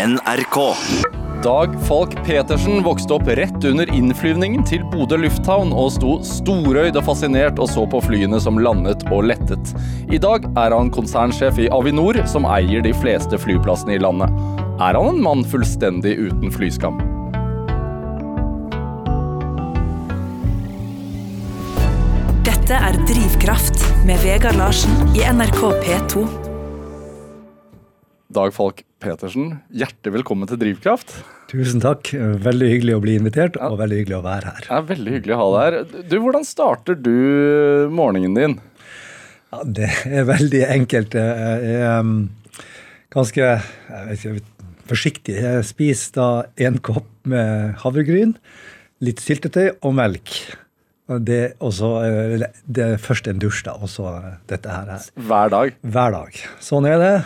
NRK. Dag Falk Petersen vokste opp rett under innflyvningen til Bodø lufthavn og sto storøyd og fascinert og så på flyene som landet og lettet. I dag er han konsernsjef i Avinor, som eier de fleste flyplassene i landet. Er han en mann fullstendig uten flyskam? Dette er Drivkraft med Vegard Larsen i NRK P2. Dag Falk Petersen, hjertelig velkommen til Drivkraft. Tusen takk. Veldig hyggelig å bli invitert, og veldig hyggelig å være her. Er veldig hyggelig å ha deg her. Du, Hvordan starter du morgenen din? Ja, det er veldig enkelt. Jeg er um, ganske jeg ikke, forsiktig. Jeg spiser da en kopp med havregryn, litt syltetøy og melk. Det, også, det er først en dusj, da, og så dette her. Hver dag? Hver dag. Sånn er det.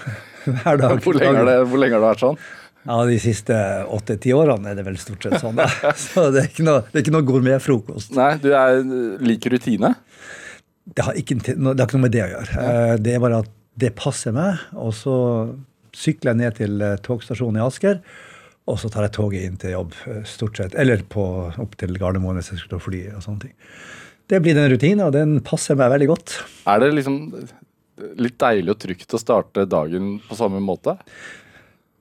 Hver dag. Hvor lenge, det, hvor lenge har det vært sånn? Ja, De siste åtte-ti årene er det vel stort sett sånn. da. Så det er ikke noe, det er ikke noe gourmetfrokost. Nei, du er liker rutine? Det har, ikke, det har ikke noe med det å gjøre. Eh, Det er bare at det passer meg. Og så sykler jeg ned til eh, togstasjonen i Asker. Og så tar jeg toget inn til jobb, eh, stort sett. Eller på, opp til Gardermoen hvis jeg skal fly og sånne ting. Det blir den rutinen, og den passer meg veldig godt. Er det liksom litt deilig og trygt å starte dagen på samme måte?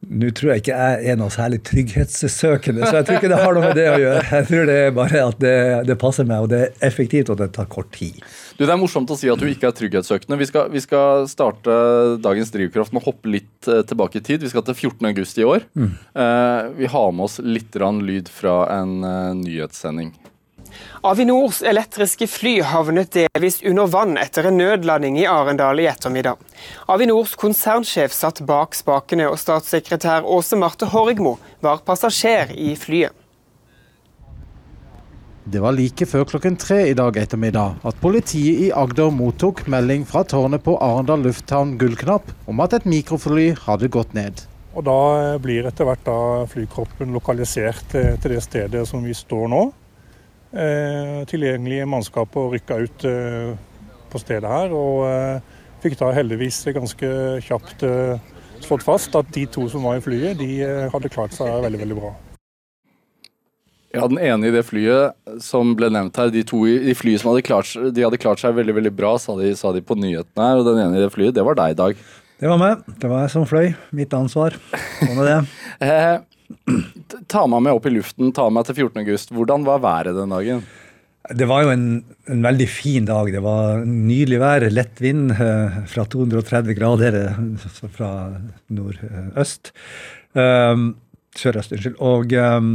Nå tror jeg ikke jeg er noe særlig trygghetssøkende, så jeg tror ikke det har noe med det å gjøre. Jeg tror det er bare at det, det passer meg, og det er effektivt, og det tar kort tid. Du, Det er morsomt å si at du ikke er trygghetssøkende. Vi skal, vi skal starte dagens drivkraft med å hoppe litt eh, tilbake i tid. Vi skal til 14. august i år. Mm. vi har med oss litt lyd fra en eh, nyhetssending. Avinors elektriske fly havnet delvis under vann etter en nødlanding i Arendal i ettermiddag. Avinors konsernsjef satt bak spakene, og statssekretær Åse Marte Horgmo var passasjer i flyet. Det var like før klokken tre i dag ettermiddag at politiet i Agder mottok melding fra tårnet på Arendal lufthavn Gullknapp om at et mikrofly hadde gått ned. Og Da blir etter hvert da flykroppen lokalisert eh, til det stedet som vi står nå. Eh, tilgjengelige og rykka ut eh, på stedet her, og eh, fikk da heldigvis ganske kjapt eh, slått fast at de to som var i flyet, de eh, hadde klart seg veldig, veldig bra. Ja, Den ene i det flyet som ble nevnt her, de to i flyet som hadde klart, de hadde klart seg veldig veldig bra, sa de, sa de på nyhetene her. Og den ene i det flyet, det var deg, Dag. Det var meg. Det var jeg som fløy. Mitt ansvar. Sånn er det. Ta meg med opp i luften, ta meg til 14. august. Hvordan var været den dagen? Det var jo en, en veldig fin dag. Det var nydelig vær, lett vind eh, fra 230 grader eh, fra nordøst. Um, Sørøst, unnskyld. Og um,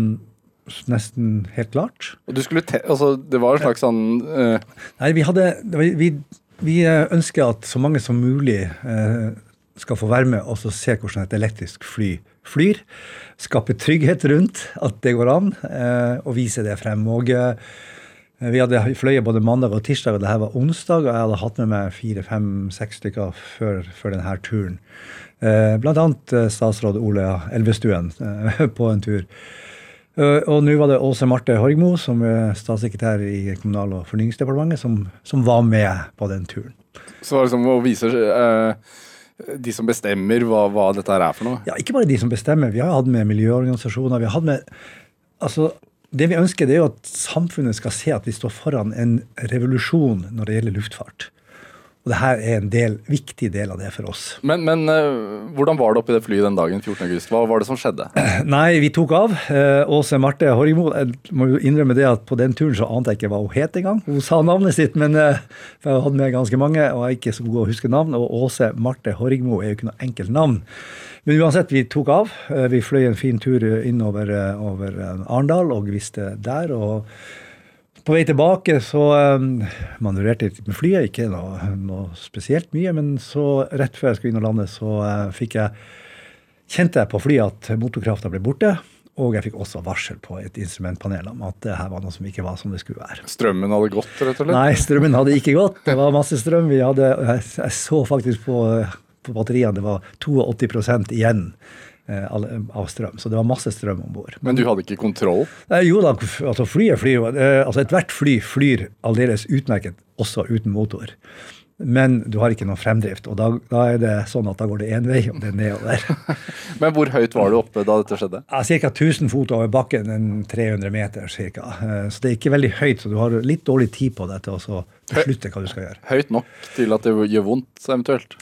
nesten helt klart. Og du skulle te altså, det var en slags sånn uh... Nei, vi hadde Vi, vi ønsker at så mange som mulig uh, skal få være med og så se hvordan et elektrisk fly flyr. Skape trygghet rundt at det går an, eh, og vise det frem. Og eh, vi hadde fløyet både mandag og tirsdag, og det her var onsdag, og jeg hadde hatt med meg fire, fem, seks stykker før, før denne turen. Eh, blant annet statsråd Ole Elvestuen på en tur. Og nå var det Åse Marte Horgmo, som er statssekretær i Kommunal- og fornyingsdepartementet, som, som var med på den turen. Så var det som å vise eh, de som bestemmer hva, hva dette her er for noe. Ja, ikke bare de som bestemmer. Vi har hatt med miljøorganisasjoner. vi har hatt med, altså, Det vi ønsker, det er jo at samfunnet skal se at vi står foran en revolusjon når det gjelder luftfart. Og det her er en del, viktig del av det for oss. Men, men eh, hvordan var det oppi det flyet den dagen 14. august? Hva var det som skjedde? Nei, vi tok av. Eh, Åse Marte Horgmo Jeg må jo innrømme det at på den turen så ante jeg ikke hva hun het engang. Hun sa navnet sitt, men eh, for jeg hadde med ganske mange, og jeg er ikke så god å huske navn. Og Åse Marte Horgmo er jo ikke noe enkelt navn. Men uansett, vi tok av. Vi fløy en fin tur innover over Arendal og visste der. og på vei tilbake så um, manøvrerte jeg med flyet, ikke noe, noe spesielt mye, men så rett før jeg skulle inn og lande, så uh, fikk jeg kjente jeg på flyet at motorkrafta ble borte. Og jeg fikk også varsel på et instrumentpanel om at det her var noe som ikke var som det skulle være. Strømmen hadde gått, rett og slett? Nei, strømmen hadde ikke gått. Det var masse strøm. Vi hadde, jeg, jeg så faktisk på, på batteriene det var 82 igjen eh, av av strøm. Så det var masse strøm om bord. Men du hadde ikke kontroll? Nei, Jo da, altså flyet flyr eh, Altså ethvert fly flyr aldeles utmerket også uten motor. men du har ikke noe fremdrift. Og da, da er det sånn at da går det én vei, og det er nedover. Men hvor høyt var du oppe da dette skjedde? Ca. 1000 fot over bakken, en 300 meter ca. Så det er ikke veldig høyt, så du har litt dårlig tid på deg til å så beslutte hva du skal gjøre. Høyt nok til at det gjør vondt, eventuelt?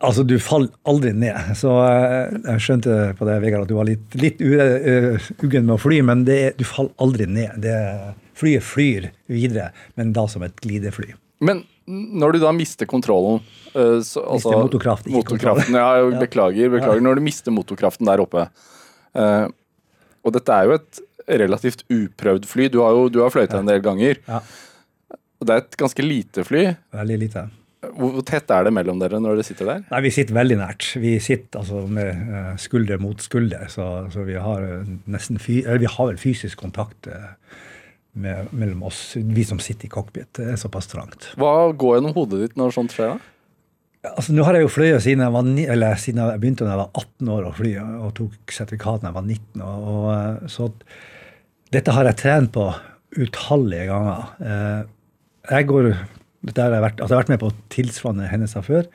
Altså, du faller aldri ned. Så eh, jeg skjønte på det, Vegard, at du var litt, litt uh, uggen med å fly, men det, du faller aldri ned. Det, flyet flyr videre, men da som et glidefly. Men når du da mister kontrollen uh, så, altså, Mister motorkraft, ikke motorkraften, ja, jeg beklager, beklager. Når du mister motorkraften der oppe uh, Og dette er jo et relativt uprøvd fly. Du har jo du har fløyta en del ganger. Ja. Og det er et ganske lite fly. Veldig lite. Hvor tett er det mellom dere når dere sitter der? Nei, Vi sitter veldig nært. Vi sitter altså med uh, skulder mot skulder. Så, så vi, har nesten fy, vi har vel fysisk kontakt med, mellom oss, vi som sitter i cockpit. Det er såpass trangt. Hva går gjennom hodet ditt når sånt skjer? da? Altså, nå har jeg jo fløyet siden jeg, var, eller, siden jeg begynte da jeg var 18 år å fly, og tok sertifikat da jeg var 19. Og, og, eh, så dette har jeg trent på utallige ganger. Eh, jeg går har jeg, vært, altså jeg har vært med på tilsvarende hendelser før.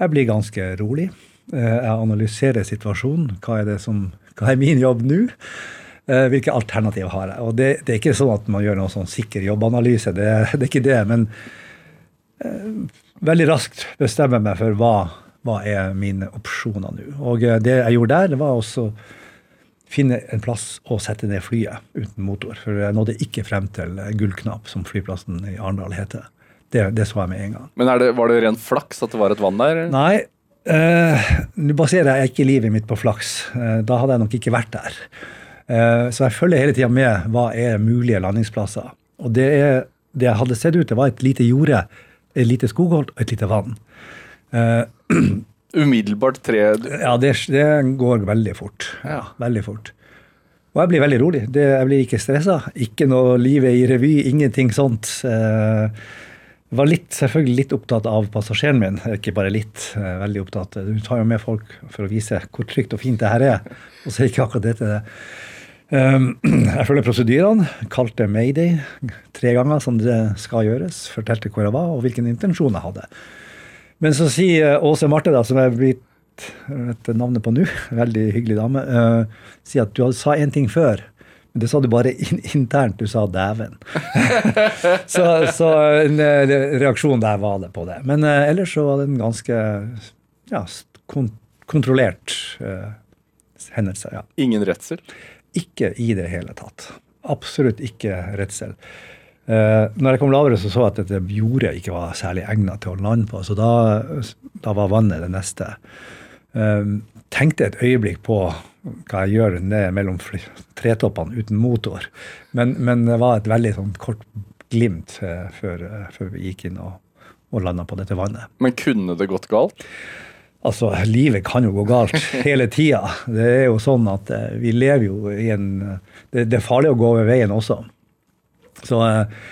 Jeg blir ganske rolig. Eh, jeg analyserer situasjonen. Hva er, som, hva er min jobb nå? Hvilke alternativ har jeg? Og det, det, er ikke sånn at man gjør noen sånn sikker jobbanalyse, det, det er ikke det. Men veldig raskt bestemme meg for hva, hva er mine opsjoner nå. Og eh, det jeg gjorde der, var også finne en plass å sette ned flyet uten motor. For jeg nådde ikke frem til Gullknapp, som flyplassen i Arendal heter. Det, det, så jeg med en gang. Men det, var det rent flaks at det var et vann der? Nei. Eh, Nå baserer jeg ikke livet mitt på flaks. Eh, da hadde jeg nok ikke vært der. Eh, så jeg følger hele tida med hva er mulige landingsplasser. Og det, er, det jeg hadde sett ut, det var et lite jorde et lite skogholt og et lite vann. Uh, Umiddelbart tre Ja, det, det, går veldig fort. Ja, veldig fort. Og jeg blir veldig rolig. Det, jeg blir ikke stressa. Ikke noe livet i revy, ingenting sånt. Uh, var litt, selvfølgelig litt opptatt av passasjeren min. Ikke bare litt. Uh, veldig opptatt. Du tar jo med folk for å vise hvor trygt og fint det her er. Og så er ikke akkurat dette det. Ehm, jeg følger prosedyrene. Kalte mayday tre ganger, som det skal gjøres. Fortalte hvor jeg var, og hvilken intensjon jeg hadde. Men så sier Åse Marte, da, som er blitt navnet på nå, veldig hyggelig dame, uh, sier at du sa én ting før. Det sa du bare in internt. Du sa 'dæven'. så, så en reaksjon der var det på det. Men uh, ellers så var det en ganske ja, kon kontrollert uh, hendelse. ja. Ingen redsel? Ikke i det hele tatt. Absolutt ikke redsel. Uh, når jeg kom lavere, så så jeg at dette jordet ikke var særlig egnet til å lande på. Så da, da var vannet det neste. Uh, tenkte et øyeblikk på hva jeg gjør ned mellom tretoppene uten motor. Men, men, det var et veldig sånn kort glimt eh, før, før, vi gikk inn og, og landa på dette vannet. Men kunne det gått galt? Altså, livet kan jo gå galt hele tida. Det er jo sånn at eh, vi lever jo i en det, det, er farlig å gå over veien også. Så eh,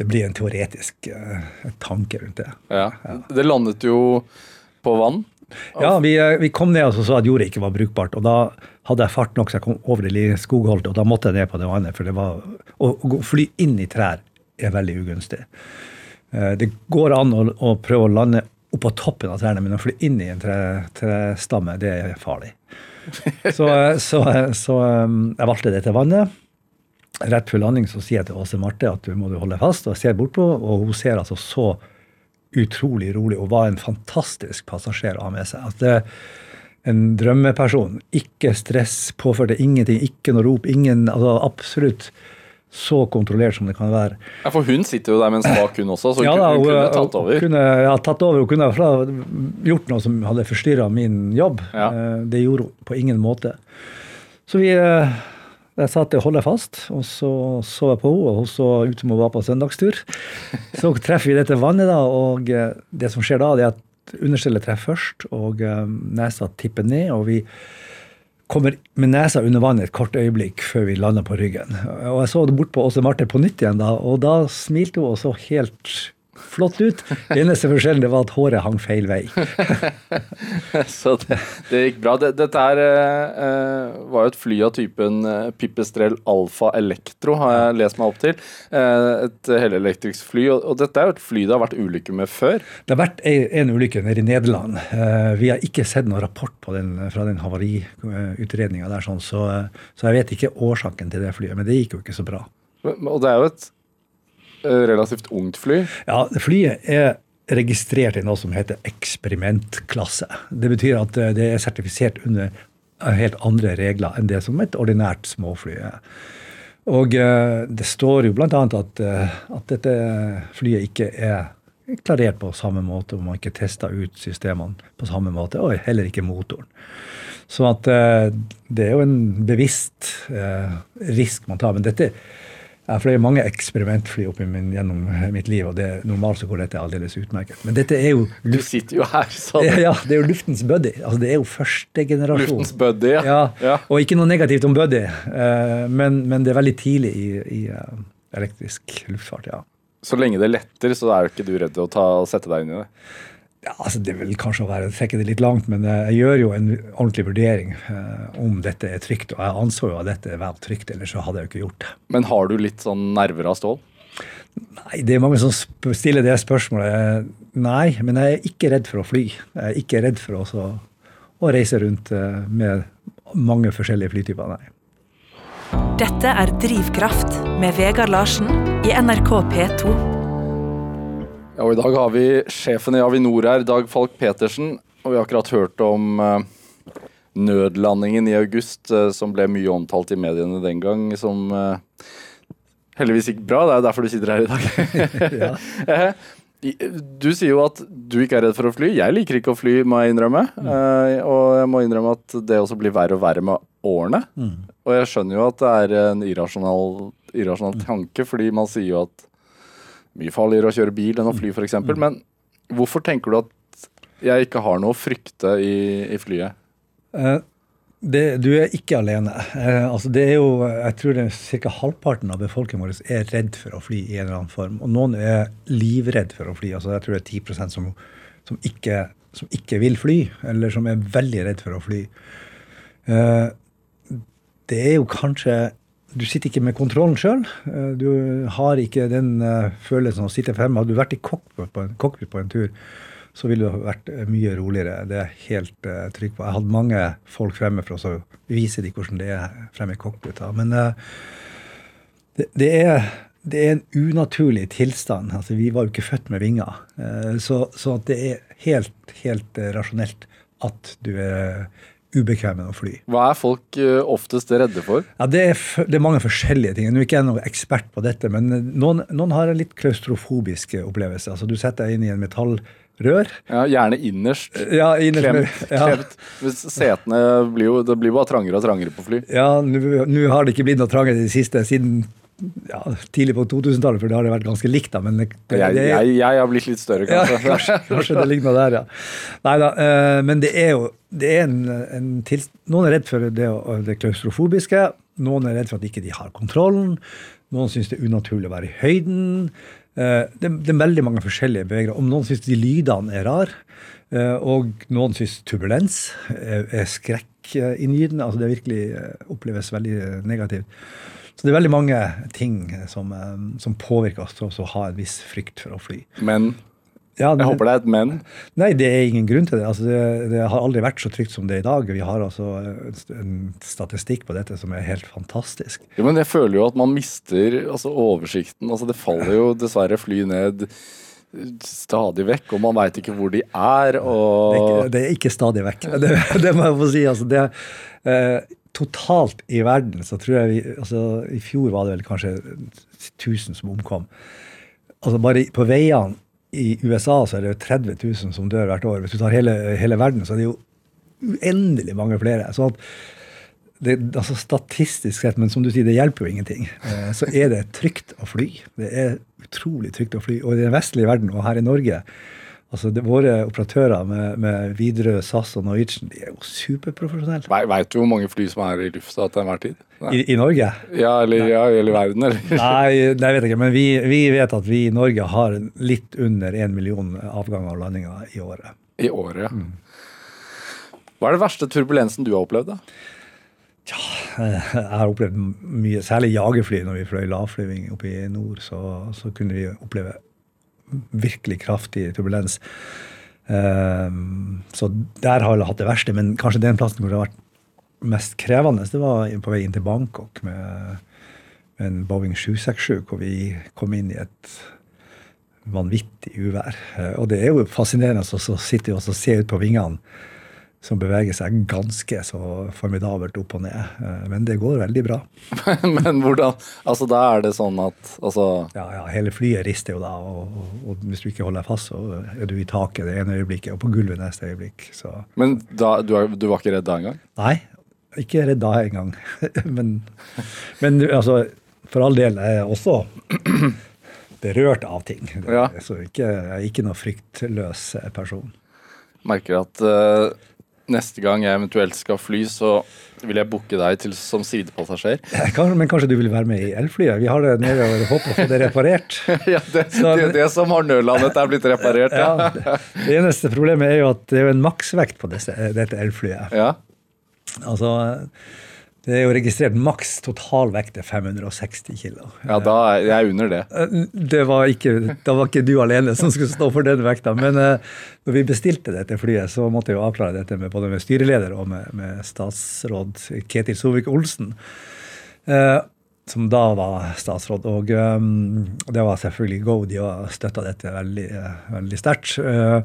det blir en teoretisk uh, tanke rundt det. Ja. ja. Det landet jo på vann? Ja, vi, vi kom ned og så at jordet ikke var brukbart. og Da hadde jeg fart nok så jeg kom over det lille skogholtet, og da måtte jeg ned på det vannet. For det var, å, å fly inn i trær er veldig ugunstig. Det går an å, å prøve å lande oppå toppen av trærne, men å fly inn i en trestamme, det er farlig. Så, så, så, um, jeg valgte dette vannet. Rett før landing så sier jeg til Åse Marte at du må du holde fast, og jeg ser bortpå, og hun ser altså så utrolig rolig og var en fantastisk passasjer å ha med seg. At det en drømmeperson. Ikke stress, påførte ingenting, ikke noe rop, ingen altså Absolutt så kontrollert som det kan være. Ja, For hun sitter jo der med en hun også, så ja, da, hun, kunne tatt over? Hun kunne, ja, tatt over. Hun kunne gjort noe som hadde forstyrra min jobb. Ja. Eh, det gjorde hun på ingen måte. Så vi eh, jeg sa at det holder fast, og så så jeg på henne, og hun så ut som hun var på søndagstur. Så treffer vi dette vannet, da, og eh, det som skjer da, det er at understellet treffer først, og nesa tipper ned. og vi kommer med nesa under vannet et kort øyeblikk før vi lander på ryggen. Og Jeg så bort på Åse Marte på nytt igjen, da, og da smilte hun og så helt flott ut. Eneste forskjellen det var at håret hang feil vei. så det, det, gikk bra. Dette her uh, var jo et fly av typen eh, Pipistrel Alfa Electro, har jeg lest meg opp til. Eh, Et helelektrisk fly. Og og dette er jo et fly det har vært ulykker med før. Det har vært en ulykke nede i Nederland. Eh, Vi har ikke sett noen rapport på den, fra den havariutredninga der, sånn, så, så jeg vet ikke årsaken til det flyet. Men det gikk jo ikke så bra. Og det er jo et eh, relativt ungt fly. Ja, Flyet er registrert i noe som heter eksperimentklasse. Det betyr at eh, det er sertifisert under helt andre regler enn det som et ordinært småfly er. Og eh, det står jo bl.a. At, eh, at dette flyet ikke er klarert på samme måte, og man ikke tester ut systemene på samme måte, og heller ikke motoren. Så at eh, det er jo en bevisst eh, risk man tar. Men dette jeg har fløyet mange eksperimentfly opp i min, gjennom mitt liv, og det, normalt så går dette aldeles utmerket. Men dette er jo Du sitter jo her, så ja, ja, det er jo luftens buddy. Altså, det er jo første generasjon. Luftens buddy, ja. Ja, Ja. Og ikke noe negativt om buddy, eh, men, men det er veldig tidlig i, i eh, elektrisk luftfart, ja. Så lenge det letter, så er jo ikke du redd å ta, sette deg inn i det. Ja, altså Det vil kanskje være å trekke det litt langt, men eh, jeg gjør jo en ordentlig vurdering eh, om dette er trygt. Og jeg anså jo at dette var trygt, ellers så hadde jeg jo ikke gjort det. Men har du litt sånn nerver av stål? Nei, det er mange som stiller det spørsmålet. Nei, men jeg er ikke redd for å fly. Jeg er ikke redd for også å reise rundt eh, med mange forskjellige flytyper, nei. Dette er Drivkraft med Vegard Larsen i NRK P2. Ja, og I dag har vi sjefen i Avinor her, Dag Falk Petersen. Og vi har akkurat hørt om eh, nødlandingen i august, eh, som ble mye omtalt i mediene den gang. Som eh, heldigvis gikk bra. Det er derfor du sitter her i dag. Eh, Du sier jo at du ikke er redd for å fly. Jeg liker ikke å fly, må jeg innrømme. Eh, og jeg må innrømme at det også blir verre og verre med årene. Og jeg skjønner jo at det er en irrasjonal, irrasjonal tanke, fordi man sier jo at mye farligere å kjøre bil enn å fly, f.eks. Men hvorfor tenker du at jeg ikke har noe å frykte i, i flyet? Eh, Det, du er ikke alene. Eh, altså det er jo, jeg tror det ca. halvparten av befolkningen vår er redd for å fly i en eller annen form. Og noen er livredd for å fly. altså Jeg tror det er 10 som, som, ikke, som ikke vil fly, eller som er veldig redd for å fly. Eh, det er jo kanskje Du sitter ikke med kontrollen sjøl. Du har ikke den eh, følelsen av å sitte fremme. Hadde du vært i cockpit på på en tur, så ville du vært eh, mye roligere. Det er jeg helt trygg på. Jeg hadde mange folk fremme for å vise dem hvordan det er fremme i cockpit. Men eh, det, det, er, det er en unaturlig tilstand. Altså, vi var jo ikke født med vinger. Eh, så, så det er helt, helt eh, rasjonelt at du er ubekvem med å fly. Hva er folk eh, oftest redde for? Ja, det er, det er mange forskjellige ting. Nå er ikke jeg noen ekspert på dette, men eh, noen, noen har en litt klaustrofobisk eh, opplevelse. Altså, du setter deg inn i en metallrør. Ja, gjerne innerst. Ja, innerst Klemt. ja. klemt. Setene blir jo det blir bare trangere og trangere på fly. Ja, nå har det ikke blitt noe trangere i det siste siden ja, tidlig på 2000-tallet, for da har det vært ganske likt. da, men det, det, Jeg, jeg, jeg har blitt litt større, ja, kanskje. kanskje, kanskje det ligner der, ja. Nei da, eh, men det er jo det er en, en til, Noen er redd for det, det klaustrofobiske. Noen er redd for at ikke de har kontrollen. Noen syns det er unaturlig å være i høyden. Eh, det, det er veldig mange forskjellige bevegere. Om noen syns de lydene er rar, eh, og noen syns turbulens er, er skrekkinngytende. Altså det virkelig oppleves veldig negativt. Så det er veldig mange ting som, eh, som påvirker oss til å ha en viss frykt for å fly. Men Ja, jeg håper det er et men. Nei, det er ingen grunn til det. Altså, det. Det har aldri vært så trygt som det er i dag. Vi har altså en statistikk på dette som er helt fantastisk. Ja, men jeg føler jo at man mister altså, oversikten. Altså, det faller jo dessverre fly ned stadig vekk, og man veit ikke hvor de er. Det er ikke, det er ikke stadig vekk. Det, det må jeg få si. Altså, det, eh, totalt i verden så tror jeg vi altså, I fjor var det vel kanskje 1000 som omkom. Altså Bare på veiene i USA så er det jo 30 000 som dør hvert år. Hvis du tar hele, hele verden, så er det jo uendelig mange flere. Så at det, altså Statistisk sett, men som du sier, det hjelper jo ingenting. Eh, så er det trygt å fly. Det er utrolig trygt å fly. Og i den vestlige verden, og her i Norge altså det, Våre operatører med, med Widerøe, SAS og Norwegian de er jo superprofesjonelle. Veit du hvor mange fly som er i lufta til enhver tid? I, I Norge? Ja, eller ja, i verden, eller? Nei, det vet jeg ikke. Men vi, vi vet at vi i Norge har litt under én million avganger og landinger i året. I året, ja. Hva er det verste turbulensen du har opplevd, da? Ja, Jeg har opplevd mye, særlig jagerfly når vi fløy lavflyving oppe i nord. Så, så kunne vi oppleve virkelig kraftig turbulens. Um, så der har jeg hatt det verste. Men kanskje den plassen hvor det har vært mest krevende, det var på vei inn til Bangkok med, en Boeing 767, hvor vi kom inn i et vanvittig uvær. Uh, og det er jo fascinerende å sitte og se ut på vingene som beveger seg ganske så formidabelt opp og ned. Eh, men det går veldig bra. Men hvordan Altså da er det sånn at altså Ja, ja, hele flyet rister jo da, og, og, og, hvis du ikke holder deg fast, så er du i taket det ene øyeblikket og på gulvet neste øyeblikk. Så. Men da, du, er, du, var ikke redd da engang? Nei, ikke redd da engang. men, men altså, for all del er jeg også berørt av ting. Ja. Så ikke, jeg er ikke noe fryktløs person. Merker at uh neste gang jeg eventuelt skal fly, så vil jeg booke deg til som sidepassasjer. men kanskje du vil være med i elflyet? Vi har det nede og håper å få det reparert. ja, det, så, det, det, som har nødlandet, er blitt reparert, ja. ja. Det eneste problemet er jo at det er en maksvekt på disse, dette elflyet. Ja. Altså, det er jo registrert maks totalvekt er 560 kilo. Ja, da er jeg under det. Eh, det var ikke, da var ikke du alene som skulle stå for den vekta. Men uh, når vi bestilte dette flyet, så måtte jeg jo avklare dette med både med styreleder og med, med statsråd Ketil Sovik-Olsen. Uh, som da var statsråd. Og um, det var selvfølgelig go. De har støtta dette veldig, veldig sterkt. Uh, Eh,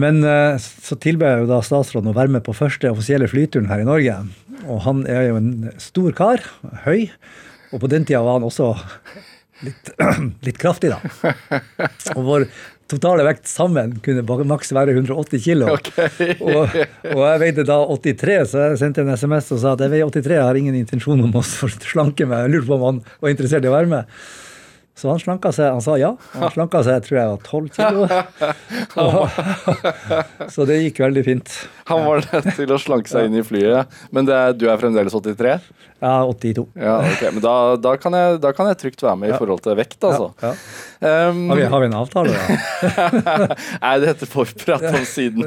men eh, så tilbød jo da statsråden å være med på første offisielle flyturen her i Norge. Og han er jo en stor kar, høy, og på den tida var han også litt, litt kraftig, da. Og vår totale vekt sammen kunne maks være 180 kg. Okay. og, og, jeg veide da 83, så jeg sendte en SMS og sa at jeg veier 83, jeg har ingen intensjon om å slanke meg. Jeg lurer på om han var interessert i å være med. Så han slanka seg. Han sa ja. Han slanka seg, tror jeg var 12 kilo. så det gikk veldig fint. Han var nødt til å slanke seg inn i flyet. Men det, du er fremdeles 83? Ja, 82. Ja, ok, Men da, da, kan jeg, da, kan jeg, trygt være med i forhold til vekt, altså. Ja, ja. Um, har, vi, har, vi, en avtale, da? Nei, dette får vi prate om siden.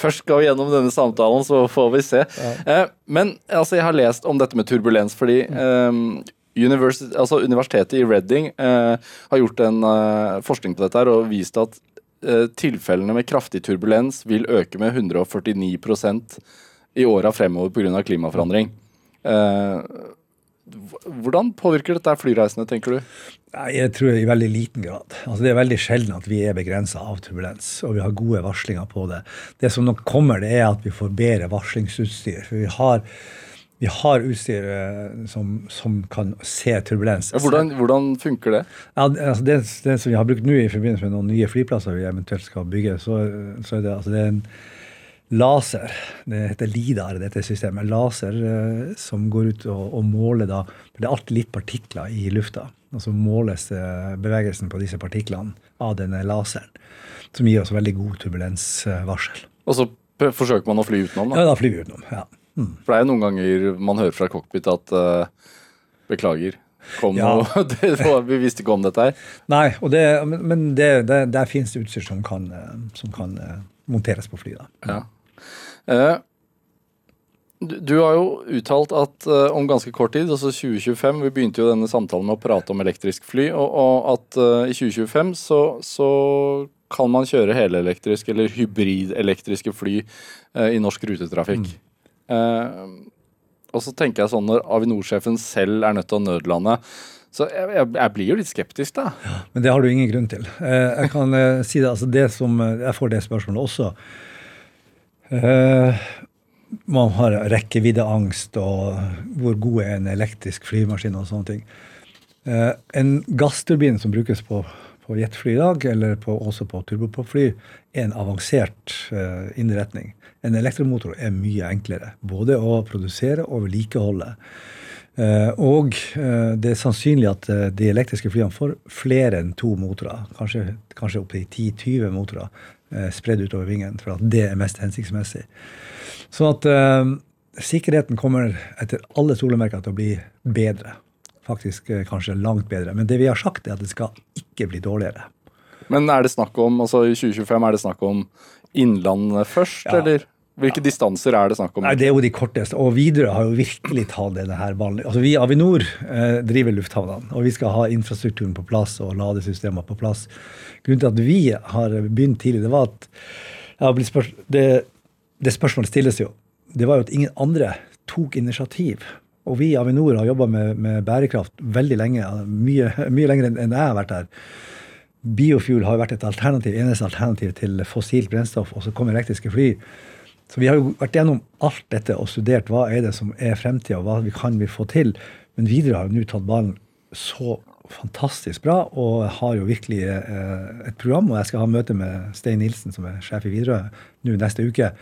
Først skal vi gjennom denne samtalen, så får vi se. Uh, men altså, jeg har lest om dette med turbulens, fordi um, altså Universitetet i Reading eh, har gjort en eh, forskning på dette her og vist at eh, tilfellene med kraftig turbulens vil øke med 149% i åra fremover pga. klimaforandring. Hvordan påvirker dette flyreisende, tenker du? Jeg tror i veldig liten grad. Altså, det er veldig sjelden at vi er begrensa av turbulens, og vi har gode varslinger på det. Det som nok kommer, det er at vi får bedre varslingsutstyr. for vi har vi har utstyr eh, som, som, kan se turbulens. Ja, hvordan, hvordan, funker det? Ja, altså det, det, som vi har brukt nå i forbindelse med noen nye flyplasser vi eventuelt skal bygge, så, så er det, altså det er en laser. Det heter LIDAR, dette systemet. Laser eh, som går ut og, og måler da for Det er alltid litt partikler i lufta. Og så måles eh, bevegelsen på disse partiklene av denne laseren. Som gir oss veldig god turbulensvarsel. Og så forsøker man å fly utenom? Da? Ja, da flyr vi utenom. ja. Mm. For det er jo noen ganger man hører fra cockpit at uh, beklager. Kom ja. og, det, Vi visste ikke om dette her. Nei, det, men det, det, der finnes det utstyr som kan, eh, som kan uh, monteres på fly. Ja. Uh, du, du, har jo uttalt at om ganske kort tid, altså 2025 Vi begynte jo denne samtalen med å prate om elektrisk fly, og, og at i 2025 så, så kan man kjøre helelektrisk eller hybridelektriske fly i norsk rutetrafikk. Mm. Uh, og så tenker jeg sånn når Avinor-sjefen selv er nødt til å nødlande så jeg, jeg, jeg, blir jo litt skeptisk, da. Ja, men det har du ingen grunn til. Uh, jeg kan uh, si det, altså det som Jeg får det spørsmålet også. man har rekkeviddeangst og hvor god er en elektrisk flymaskin og sånne ting. en gassturbin som brukes på på jetfly i dag, eller på, også på turbopropfly, er en avansert uh, innretning. En elektromotor er mye enklere. Både å produsere og vedlikeholde. Uh, og uh, det er sannsynlig at uh, de elektriske flyene får flere enn to motorer. Kanskje, kanskje opptil 10-20 motorer spredd utover vingen, for at det er mest hensiktsmessig. Sånn at sikkerheten kommer etter alle solemerker til å bli bedre faktisk eh, kanskje langt bedre. Men det vi har sagt, er at det skal ikke bli dårligere. Men er det snakk om, altså i 2025 er det snakk om Innlandet først, ja. eller? Hvilke distanser er det snakk om? Nei, Det er jo de korteste. Og Widerøe har jo virkelig tatt denne her ballen. Altså Vi i Avinor eh, driver lufthavnene, og vi skal ha infrastrukturen på plass og ladesystemer på plass. Grunnen til at vi har begynt tidlig, det var at ja, spør det, det spørsmålet stilles jo. Det var jo at ingen andre tok initiativ. Og vi i Avinor har jobba med, med, bærekraft veldig lenge. Mye, mye lenger enn jeg har vært her. Biofuel har vært et alternativ, eneste alternativ til fossilt brennstoff, og så kom elektriske fly. Så vi har jo vært gjennom alt dette og studert hva er det som er fremtida, hva vi kan vi få til. Men videre har vi nå tatt ballen så fantastisk bra og har jo virkelig eh, et program. Og jeg skal ha møte med Stein Nilsen, som er sjef i Widerøe, nå neste uke.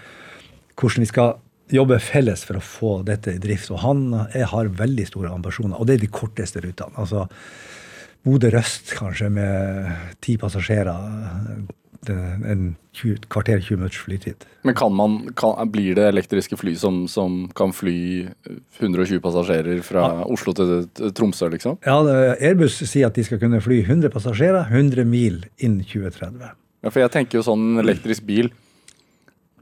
Hvordan vi skal jobbe felles for å få dette i drift. Og han er, har veldig store ambisjoner. Og det er de korteste rutene. Altså Bodø-Røst kanskje med ti passasjerer en 20, kvarter 20 minutters flytid. Men kan man, kan, blir det elektriske fly som, som, kan fly 120 passasjerer fra ja. Oslo til Tromsø, liksom? Ja, Airbus sier at de skal kunne fly 100 passasjerer 100 mil innen 2030. Ja, for jeg tenker jo sånn elektrisk bil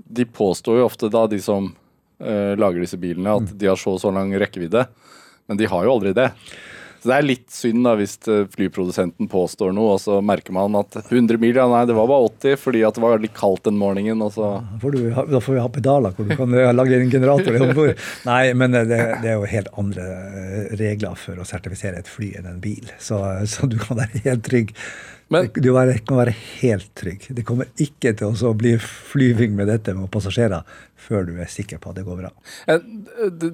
De påstår jo ofte, da, de som uh, lager disse bilene, at mm. de har så og så lang rekkevidde. Men de har jo aldri det. Så det er litt synd da hvis eh, flyprodusenten påstår noe, og så merker man at 100 mil, ja nei, det var bare 80 fordi at det var litt kaldt den morgenen. Og så. Får du, da får vi ha pedaler hvor du kan eh, lage en generator om bord. Nei, men det, det, er jo helt andre eh, regler for å sertifisere et fly enn en bil, så, så du kan være helt trygg. Men, du kan være helt trygg. Det kommer ikke til å bli flyving med dette med passasjerer før du er sikker på at det går bra.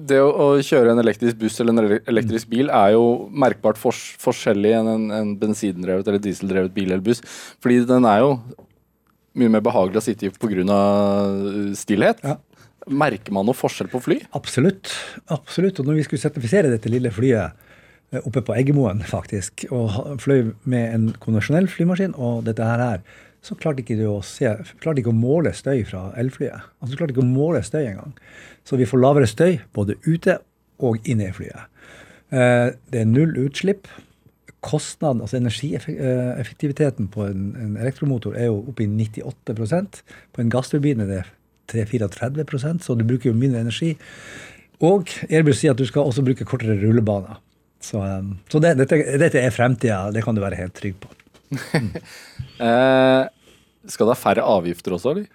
Det å kjøre en elektrisk buss eller en elektrisk bil er jo merkbart forskjellig enn en, en bensindrevet eller dieseldrevet bil eller buss. Fordi den er jo mye mer behagelig å sitte i pga. stillhet. Ja. Merker man noe forskjell på fly? Absolutt. Absolutt. Og når vi skulle sertifisere dette lille flyet Eh, oppe på Eggemoen, faktisk, og fløy med en konvensjonell flymaskin og dette her, så klarte ikke å se, klarte ikke å måle støy fra elflyet. Altså, klarte ikke å måle støy engang. Så vi får lavere støy både ute og inne i flyet. Eh, det er null utslipp. Kostnaden, altså Energieffektiviteten på en, en elektromotor er jo oppe i 98% På en gassturbin er det 3-34 så du bruker jo mindre energi. Og Airbus sier at du skal også bruke kortere rullebaner. Så, um, så det, dette, dette, er fremtida, det kan du være helt trygg på. Mm. eh, skal det ha færre avgifter også, eller?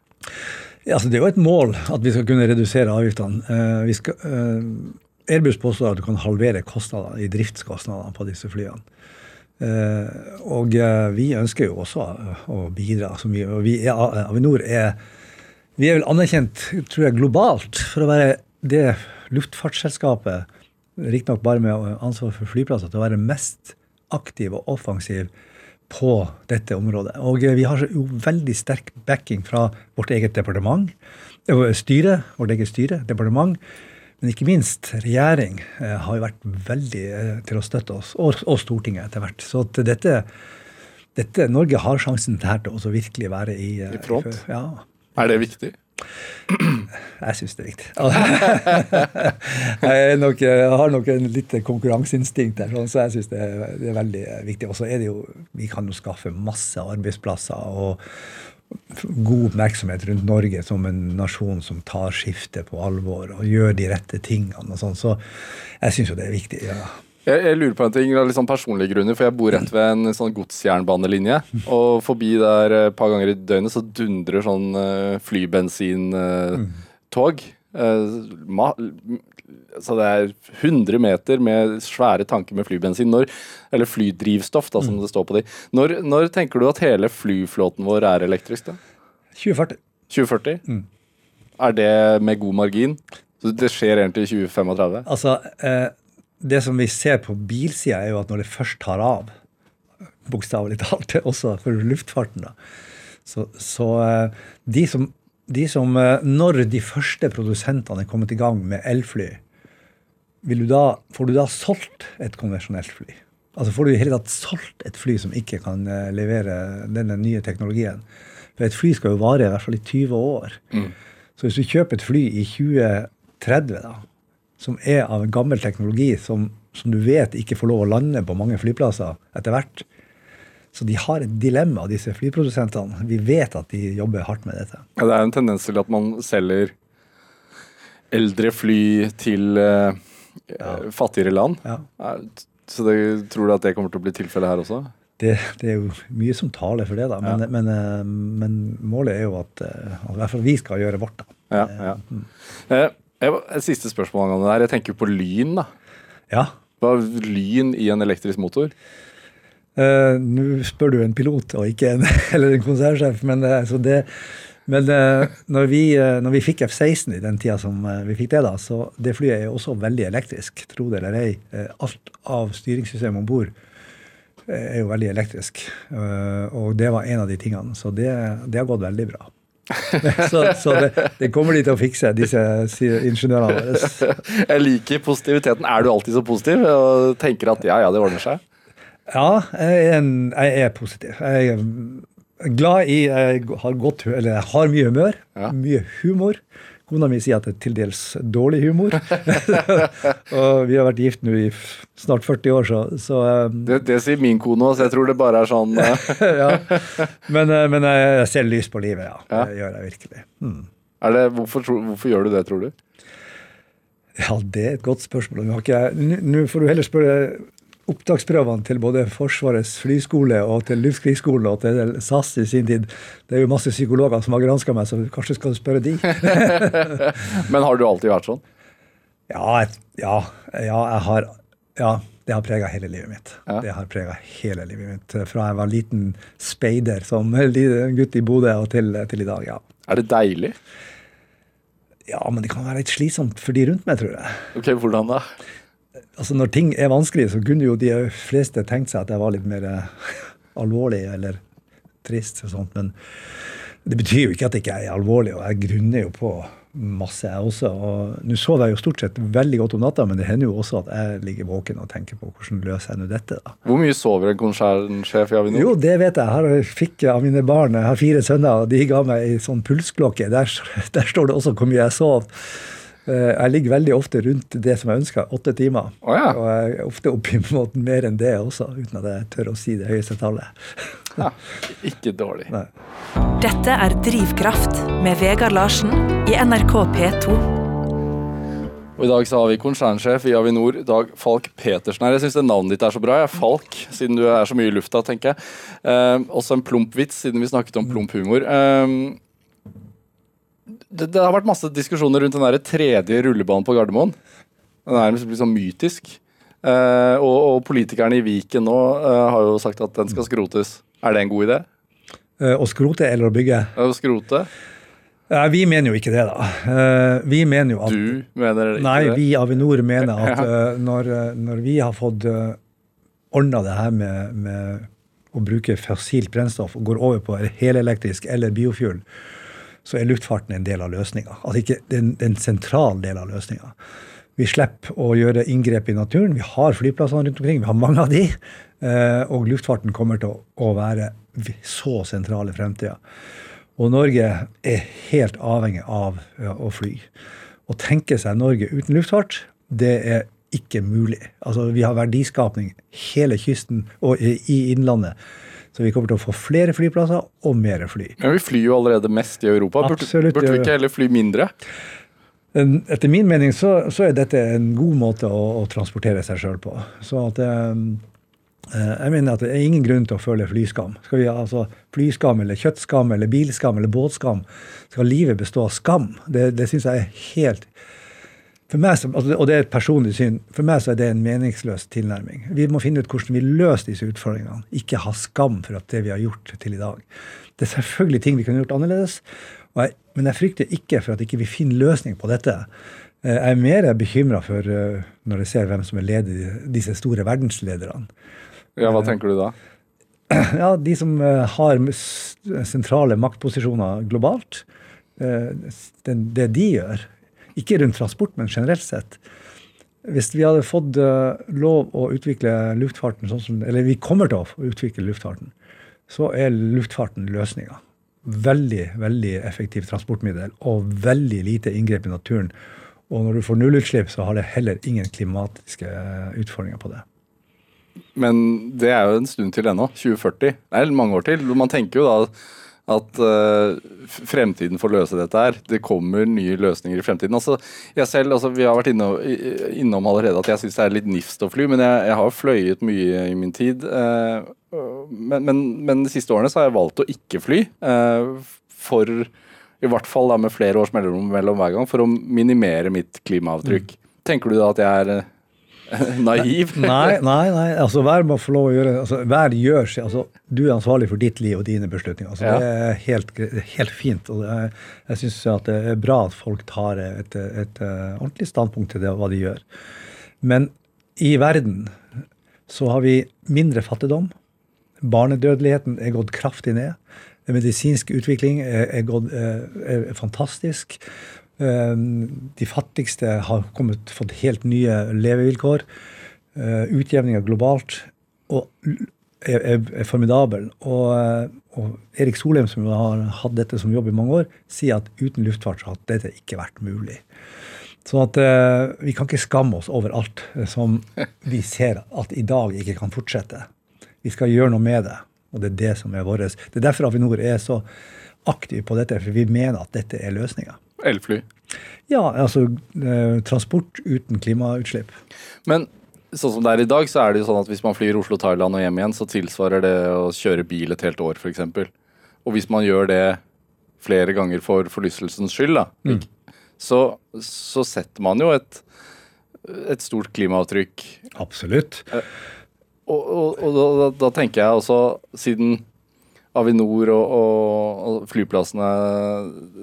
Ja, altså det er jo et mål at vi skal kunne redusere avgiftene. Eh, vi skal, eh, Airbus påstår at du kan halvere kostnader i driftskostnadene på disse flyene. Eh, og eh, vi ønsker jo også å bidra så mye. Og vi ja, Avinor er, vi er vel anerkjent, tror jeg, globalt for å være det luftfartsselskapet riktignok bare med ansvar for flyplasser, til å være mest aktiv og offensiv på dette området. Og eh, vi har jo veldig sterk backing fra vårt eget departement, eh, styre, vårt eget styre, departement, men ikke minst regjering eh, har jo vært veldig til å støtte oss, og, og Stortinget etter hvert. Så dette, dette, Norge har sjansen til å virkelig være i, I front? Ja. Er det viktig? Jeg syns det er viktig. jeg, nok, jeg, har nok en litt konkurranseinstinkt der, sånn, så jeg syns det, det, er veldig viktig. Og så er det jo Vi kan jo skaffe masse arbeidsplasser og god oppmerksomhet rundt Norge som en nasjon som tar skiftet på alvor og gjør de rette tingene og sånn. Så jeg syns jo det er viktig. ja. Jeg, jeg, lurer på en ting, av litt sånn personlige grunner, for jeg bor rett ved en sånn godsjernbanelinje. Og forbi der et par ganger i døgnet så dundrer sånn uh, flybensintog. Uh, så det er 100 meter med svære tanker med flybensin, når, eller flydrivstoff, da, som mm. det står på de. Når, når, tenker du at hele flyflåten vår er elektrisk? da? 2040. 2040? Mm. Er det med god margin? Så det skjer egentlig i 2035? Altså, eh, det som vi ser på bilsida, er jo at når det først tar av, bokstavelig talt, også for luftfarten, da, så, så eh, de, som, de som eh, Når de første produsentene er kommet i gang med elfly, du da, får du da solgt et konvensjonelt fly? Altså Får du i hele tatt solgt et fly som ikke kan eh, levere denne nye teknologien? For et fly skal jo vare i hvert fall i 20 år. Mm. Så hvis du kjøper et fly i 2030, da, som er av en gammel teknologi som, som, du vet ikke får lov å lande på mange flyplasser etter hvert. Så de har et dilemma, disse flyprodusentene. Vi vet at de jobber hardt med dette. Ja, det er en tendens til at man selger eldre fly til uh, fattigere land. Ja. Så det, tror du at det kommer til å bli tilfellet her også? Det, det, er jo mye som taler for det, da. Men, ja. men, men, men målet er jo at, at, i hvert fall vi skal gjøre vårt. da. Ja, ja. Mm. Et siste spørsmål angående det her. Jeg tenker på lyn. da. Ja. Hva er lyn i en elektrisk motor? Uh, Nå spør du en pilot og ikke en, eller en konsernsjef, men, altså det, men uh, når, vi, når, vi, fikk F-16 i den tida som vi fikk det, da, så det flyet er også veldig elektrisk. Tro det eller ei. alt av styringssystemet om bord er jo veldig elektrisk. og det var en av de tingene. Så det, det har gått veldig bra. så, så det, det, kommer de til å fikse, disse ingeniørene våre. Jeg liker positiviteten. Er du alltid så positiv og tenker at ja, ja, det ordner seg? Ja, jeg er, en, jeg er positiv. Jeg er glad i Jeg har, godt, eller jeg har mye humør, ja. mye humor. Kona mi sier at det er til dels dårlig humor. og vi har vært gift nå i snart 40 år, så, så um, det, det, sier min kone òg, så jeg tror det bare er sånn uh. ja. Men, uh, men, jeg ser lys på livet, ja. ja. Det gjør jeg virkelig. Hmm. Det, hvorfor, hvorfor, gjør du det, tror du? Ja, det er et godt spørsmål. Nå får du heller spørre opptaksprøvene til både Forsvarets flyskole og til Luftkrigsskolen og til SAS i sin tid. Det er jo masse psykologer som har granska meg, så kanskje skal du spørre de. Men har du alltid vært sånn? Ja, ja, ja jeg har Ja, det har prega hele livet mitt. Ja. Det har prega hele livet mitt. Fra jeg var liten speider som gutt i Bodø og til, til i dag, ja. Er det deilig? Ja, men det kan være litt slitsomt for de rundt meg, tror jeg. Ok, Hvordan da? Altså Når ting er vanskelig, så kunne jo de fleste tenkt seg at jeg var litt mer eh, alvorlig eller trist. og sånt, Men det betyr jo ikke at jeg ikke er alvorlig, og jeg grunner jo på masse, jeg også. og Nå sover jeg jo stort sett veldig godt om natta, men det hender jo også at jeg ligger våken og tenker på hvordan løser jeg nå dette. da. Hvor mye sover en konsernsjef i Avinor? Jo, det vet jeg. Jeg fikk av mine barn, jeg har fire sønner, og de ga meg ei sånn pulsklokke. Der, der står det også hvor mye jeg sov. Eh, jeg ligger veldig ofte rundt det som jeg ønsker, åtte timer. Oh, ja. Og jeg er ofte oppimot mer enn det også, uten at jeg tør å si det høyeste tallet. ja, ikke dårlig. Nei. Dette er Drivkraft med Vegard Larsen i NRK P2. Og I dag så har vi konsernsjef i Avinor, Dag Falk Petersen her. Jeg syns navnet ditt er så bra. Jeg er Falk, siden du er så mye i lufta, tenker jeg. Eh, også en plump vits, siden vi snakket om plump humor. Eh, det, det, har vært masse diskusjoner rundt den der tredje rullebanen på Gardermoen. Den er liksom sånn mytisk. Eh, og, og, politikerne i Viken nå eh, har jo sagt at den skal skrotes. Er det en god idé? Eh, å skrote eller å bygge? Å skrote. vi mener jo ikke det, da. Eh, vi mener jo at Du mener ikke nei, det? Nei, vi i Avinor mener at ja. Eh, når, når, vi har fått ordna det her med, med å bruke fossilt brennstoff og går over på helelektrisk eller biofuel, så er luftfarten en del av løsninga. Altså ikke en, den sentral del av løsninga. Vi slipper å gjøre inngrep i naturen. Vi har flyplassene rundt omkring, vi har mange av de. Eh, og luftfarten kommer til å være så sentral i fremtida. Og Norge er helt avhengig av å fly. Å tenke seg Norge uten luftfart, det er ikke mulig. Altså, Vi har verdiskapning hele kysten og i Innlandet så vi kommer til å få flere flyplasser og mer fly. Men vi flyr jo allerede mest i Europa. Absolutt. Burde vi ikke heller fly mindre? Etter min mening så, så er dette en god måte å, å transportere seg sjøl på. Så at eh, eh, jeg mener at det er ingen grunn til å føle flyskam. Skal vi ha altså, flyskam eller kjøttskam eller bilskam eller båtskam? Skal livet bestå av skam? Det, det syns jeg er helt for meg, så, og det er et personlig syn, for meg så er det en meningsløs tilnærming. Vi må finne ut hvordan vi løser disse utfordringene. Ikke ha skam for at det vi har gjort til i dag. Det er selvfølgelig ting vi kunne gjort annerledes, jeg, men jeg frykter ikke for at ikke vi ikke finner løsning på dette. Eh, jeg er mer bekymra for eh, når jeg ser hvem som er leder disse store verdenslederne. Ja, Hva tenker du da? Ja, De som eh, har sentrale maktposisjoner globalt. Det de gjør, ikke rundt transport, men generelt sett. Hvis vi hadde fått uh, lov å utvikle luftfarten sånn som Eller vi kommer til å utvikle luftfarten. Så er luftfarten løsninga. Veldig, veldig effektivt transportmiddel og veldig lite inngrep i naturen. Og når du får nullutslipp, så har det heller ingen klimatiske eh, utfordringer på det. Men det er jo en stund til ennå. 2040. Det er mange år til. Man tenker jo da at uh, fremtiden får løse dette her. Det kommer nye løsninger i fremtiden. Altså, jeg selv, altså, Vi har vært innom, innom allerede at jeg syns det er litt nifst å fly, men jeg, jeg har fløyet mye i min tid. Uh, men, men, men, de siste årene så har jeg valgt å ikke fly. Uh, for i hvert fall da med flere års mellomrom mellom hver gang, for å minimere mitt klimaavtrykk. Mm. Tenker du da at jeg er naiv? nei, nei, nei. altså Hver må få lov å gjøre altså, Hver gjør seg altså, Du er ansvarlig for ditt liv og dine beslutninger. altså ja. Det er helt, helt fint. og er, Jeg syns det er bra at folk tar et, et, et ordentlig standpunkt til det, hva de gjør. Men i verden så har vi mindre fattigdom. Barnedødeligheten er gått kraftig ned. Medisinsk utvikling er, er, gått, er fantastisk. Ehm, de fattigste har kommet, fått helt nye levevilkår. Eh, utjevninga globalt er, er, formidabel. Og, eh, og, Erik Solheim, som har hatt dette som jobb i mange år, sier at uten luftfart så hadde dette ikke vært mulig. Så at vi kan ikke skamme oss over alt som vi ser at i dag ikke kan fortsette. Vi skal gjøre noe med det, og det er det som er vårt. Det er derfor Avinor er så aktiv på dette, for vi mener at dette er løsninga. Elfly? Ja, altså eh, transport uten klimautslipp. Men sånn som det er i dag, så er det jo sånn at hvis man flyr Oslo-Thailand og hjem igjen, så tilsvarer det å kjøre bil et helt år, f.eks. Og hvis man gjør det flere ganger for forlystelsens skyld, da, mm. så, så, setter man jo et, et stort klimaavtrykk. Absolutt. Eh, og, og, og da, da, tenker jeg også, siden Avinor og, og, flyplassene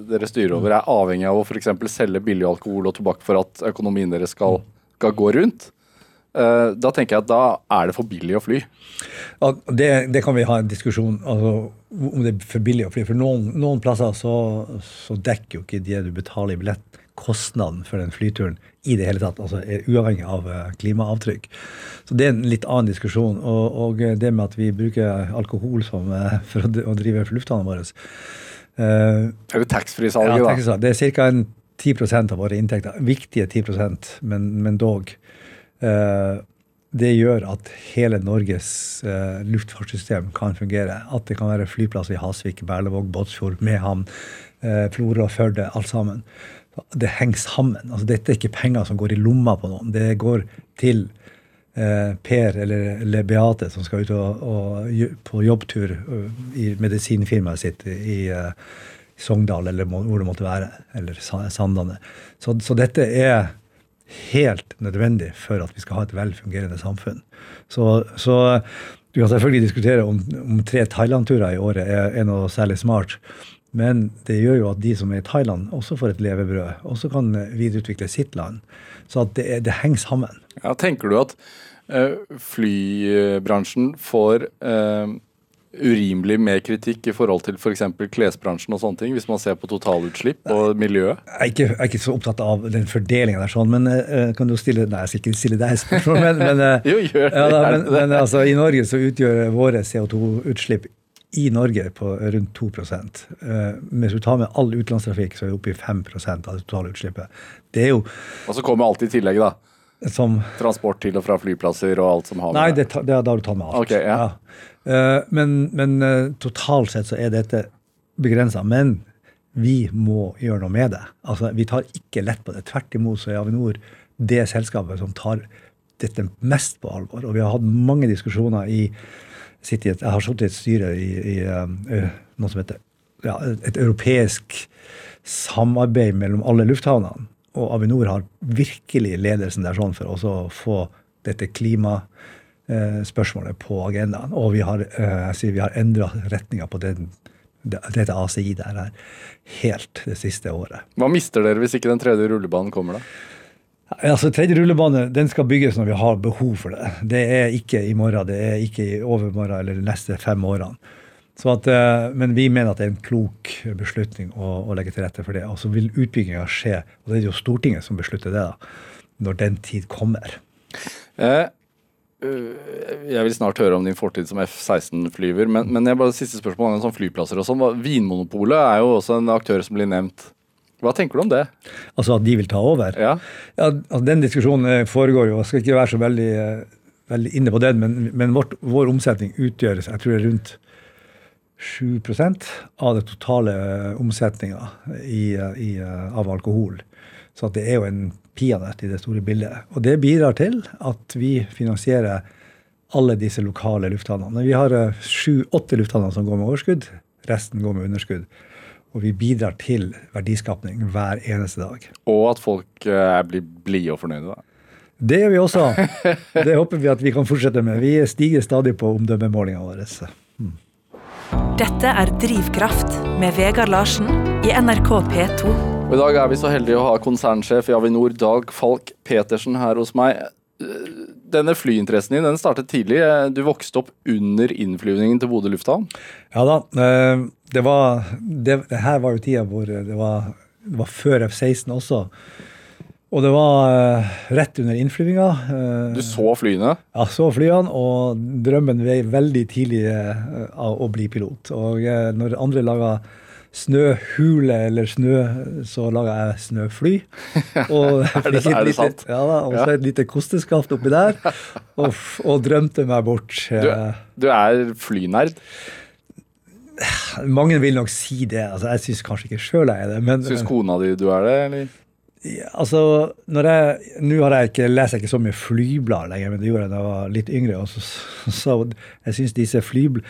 dere styrer over, er avhengig av å f.eks. selge billig alkohol og tobakk for at økonomien deres skal, skal gå rundt. Uh, da tenker jeg at da er det for billig å fly. Ja, det, det, kan vi ha en diskusjon altså, om det er for billig å fly. For noen, noen plasser så, så, dekker jo ikke det du betaler i billett, kostnaden for den flyturen i det hele tatt. altså er Uavhengig av eh, klimaavtrykk. Så det er en litt annen diskusjon. Og, og det med at vi bruker alkohol som, eh, for å, drive lufthavnene våre uh, det taxfree-salget, ja, da? Det er ca. 10% av våre inntekter. Viktige 10% men, men dog. Uh, det gjør at hele Norges uh, luftfartssystem kan fungere. At det kan være flyplasser i Hasvik, Berlevåg, Båtsfjord, Mehamn, uh, Florø, Førde, alt sammen. Det henger sammen. Altså, dette er ikke penger som går i lomma på noen. Det går til Eh, per eller, eller, Beate som skal ut og, og, på jobbtur eh, i medisinfirmaet sitt i eh, Sogndal eller hvor det måtte være, eller Sandane. Så, så, dette er helt nødvendig for at vi skal ha et velfungerende samfunn. Så, så du kan selvfølgelig diskutere om, om tre Thailand-turer i året er, er, noe særlig smart. Men det gjør jo at de som er i Thailand, også får et levebrød. Også kan videreutvikle sitt land. Så det, det henger sammen. Ja, tenker du at Eh, flybransjen får uh, urimelig mer kritikk i forhold til f.eks. For klesbransjen og sånne ting, hvis man ser på totalutslipp og miljøet? Jeg er ikke, jeg er ikke så opptatt av den fordelinga der, sånn, men uh, kan du stille Nei, jeg skal ikke stille deg spørsmål, men, men, uh, jo, gjør det. Ja, da, men, men altså, i Norge så utgjør våre CO2-utslipp i Norge på rundt 2 eh, Hvis du tar med all utenlandstrafikk, så er vi oppe i 5% av det totale utslippet. Det er jo Og så kommer alt i tillegg, da? Som, Transport til og fra flyplasser og alt som har med Nei, det, det, da har du tatt med alt. Okay, ja. Ja. Eh, men, men uh, totalt sett så er dette begrensa. Men vi må gjøre noe med det. Altså, Vi tar ikke lett på det. Tvert imot så er Avinor det selskapet som tar dette mest på alvor. Og vi har hatt mange diskusjoner i Jeg har sittet i et styre i, i uh, noe som heter ja, et europeisk samarbeid mellom alle lufthavnene. Og Avinor har virkelig ledelsen der sånn for å få dette klimaspørsmålet på agendaen. Og vi har, jeg vi har endra retninga på den, dette ACI der her helt det siste året. Hva mister dere hvis ikke den tredje rullebanen kommer, da? Altså, Tredje rullebane den skal bygges når vi har behov for det. Det er ikke i morgen, det er ikke i overmorgen eller de neste fem årene. At, eh, men vi mener at det er en klok beslutning å, å legge til rette for det. Og så vil utbygginga skje, og det er jo Stortinget som beslutter det, da, når den tid kommer. Eh, øh, jeg vil snart høre om din fortid som F-16-flyver, men, men jeg bare siste spørsmål om sånn flyplasser og sånn. Vinmonopolet er jo også en aktør som blir nevnt. Hva tenker du om det? Altså at de vil ta over? Ja. ja altså, den diskusjonen eh, foregår jo. Jeg skal ikke være så veldig, veldig inne på den, men, men vårt, vår omsetning utgjøres jeg tror det er rundt 7% av det totale omsetninga i, i, av alkohol. Så det er jo en peanøtt i det store bildet. Og det bidrar til at vi finansierer alle disse lokale lufthavnene. Vi har sju-åtte lufthavner som går med overskudd. Resten går med underskudd. Og vi bidrar til verdiskapning hver eneste dag. Og at folk uh, blir blide og fornøyde, da. Det gjør vi også. Det håper vi at vi kan fortsette med. Vi stiger stadig på omdømmemålinga vår. Mm. Dette er Drivkraft med Vegard Larsen i NRK P2. Og I dag er vi så heldige å ha konsernsjef i Avinor, Dag Falk Petersen, her hos meg. Denne flyinteressen din den startet tidlig. Du vokste opp under innflyvningen til Bodø lufthavn? Ja da. Eh, det var det, det her var jo tida hvor det var, det var før F-16 også. Og det var rett under innflyvinga. Du så flyene? Ja, så flyene. Og drømmen vei veldig tidlig av å bli pilot. Og når andre laga snøhule eller snø, så laga jeg snøfly. Og er, det, er det sant? Ja da, Og så ja. et lite kosteskaft oppi der. Og, og drømte meg bort. Du, du er flynerd? Mange vil nok si det. altså Jeg syns kanskje ikke sjøl jeg er det. men... Syns kona di du er det, eller? Altså, når jeg, Nå leser jeg ikke så mye flyblad lenger, men det gjorde jeg da jeg var litt yngre. og så, så Jeg syns disse flyblad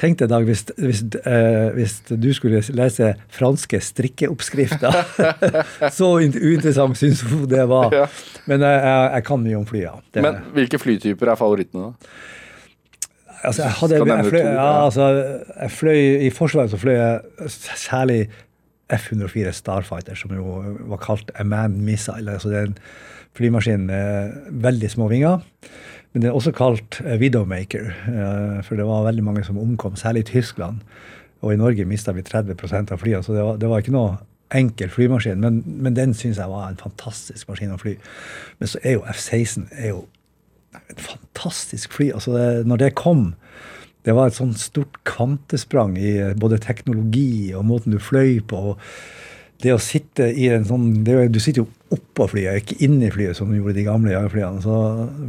Tenk deg, Dag, hvis, hvis, eh, hvis, du skulle lese franske strikkeoppskrifter. så uinteressant syns hun det var. Men jeg, jeg, jeg kan mye om flya. Det, men hvilke flytyper er favorittene, da? Altså, jeg, hadde, jeg, fløy, ja, altså, jeg fløy I Forsvaret så fløy jeg særlig F-104 Starfighter, som jo var kalt a man missile. altså Det er en flymaskin med veldig små vinger. Men det er også kalt Widowmaker, eh, for det var veldig mange som omkom, særlig i Tyskland. Og i Norge mista vi 30% av flyene, så det var, det var, ikke noe enkel flymaskin. Men, men den syns jeg var en fantastisk maskin å fly. Men så er jo F-16 er jo et fantastisk fly. altså det, Når det kom, det var et sånn stort kvantesprang i eh, både teknologi og måten du fløy på. og Det å sitte i en sånn det, Du sitter jo oppå flyet, ikke inni flyet, som de gjorde de gamle jagerflyene. Så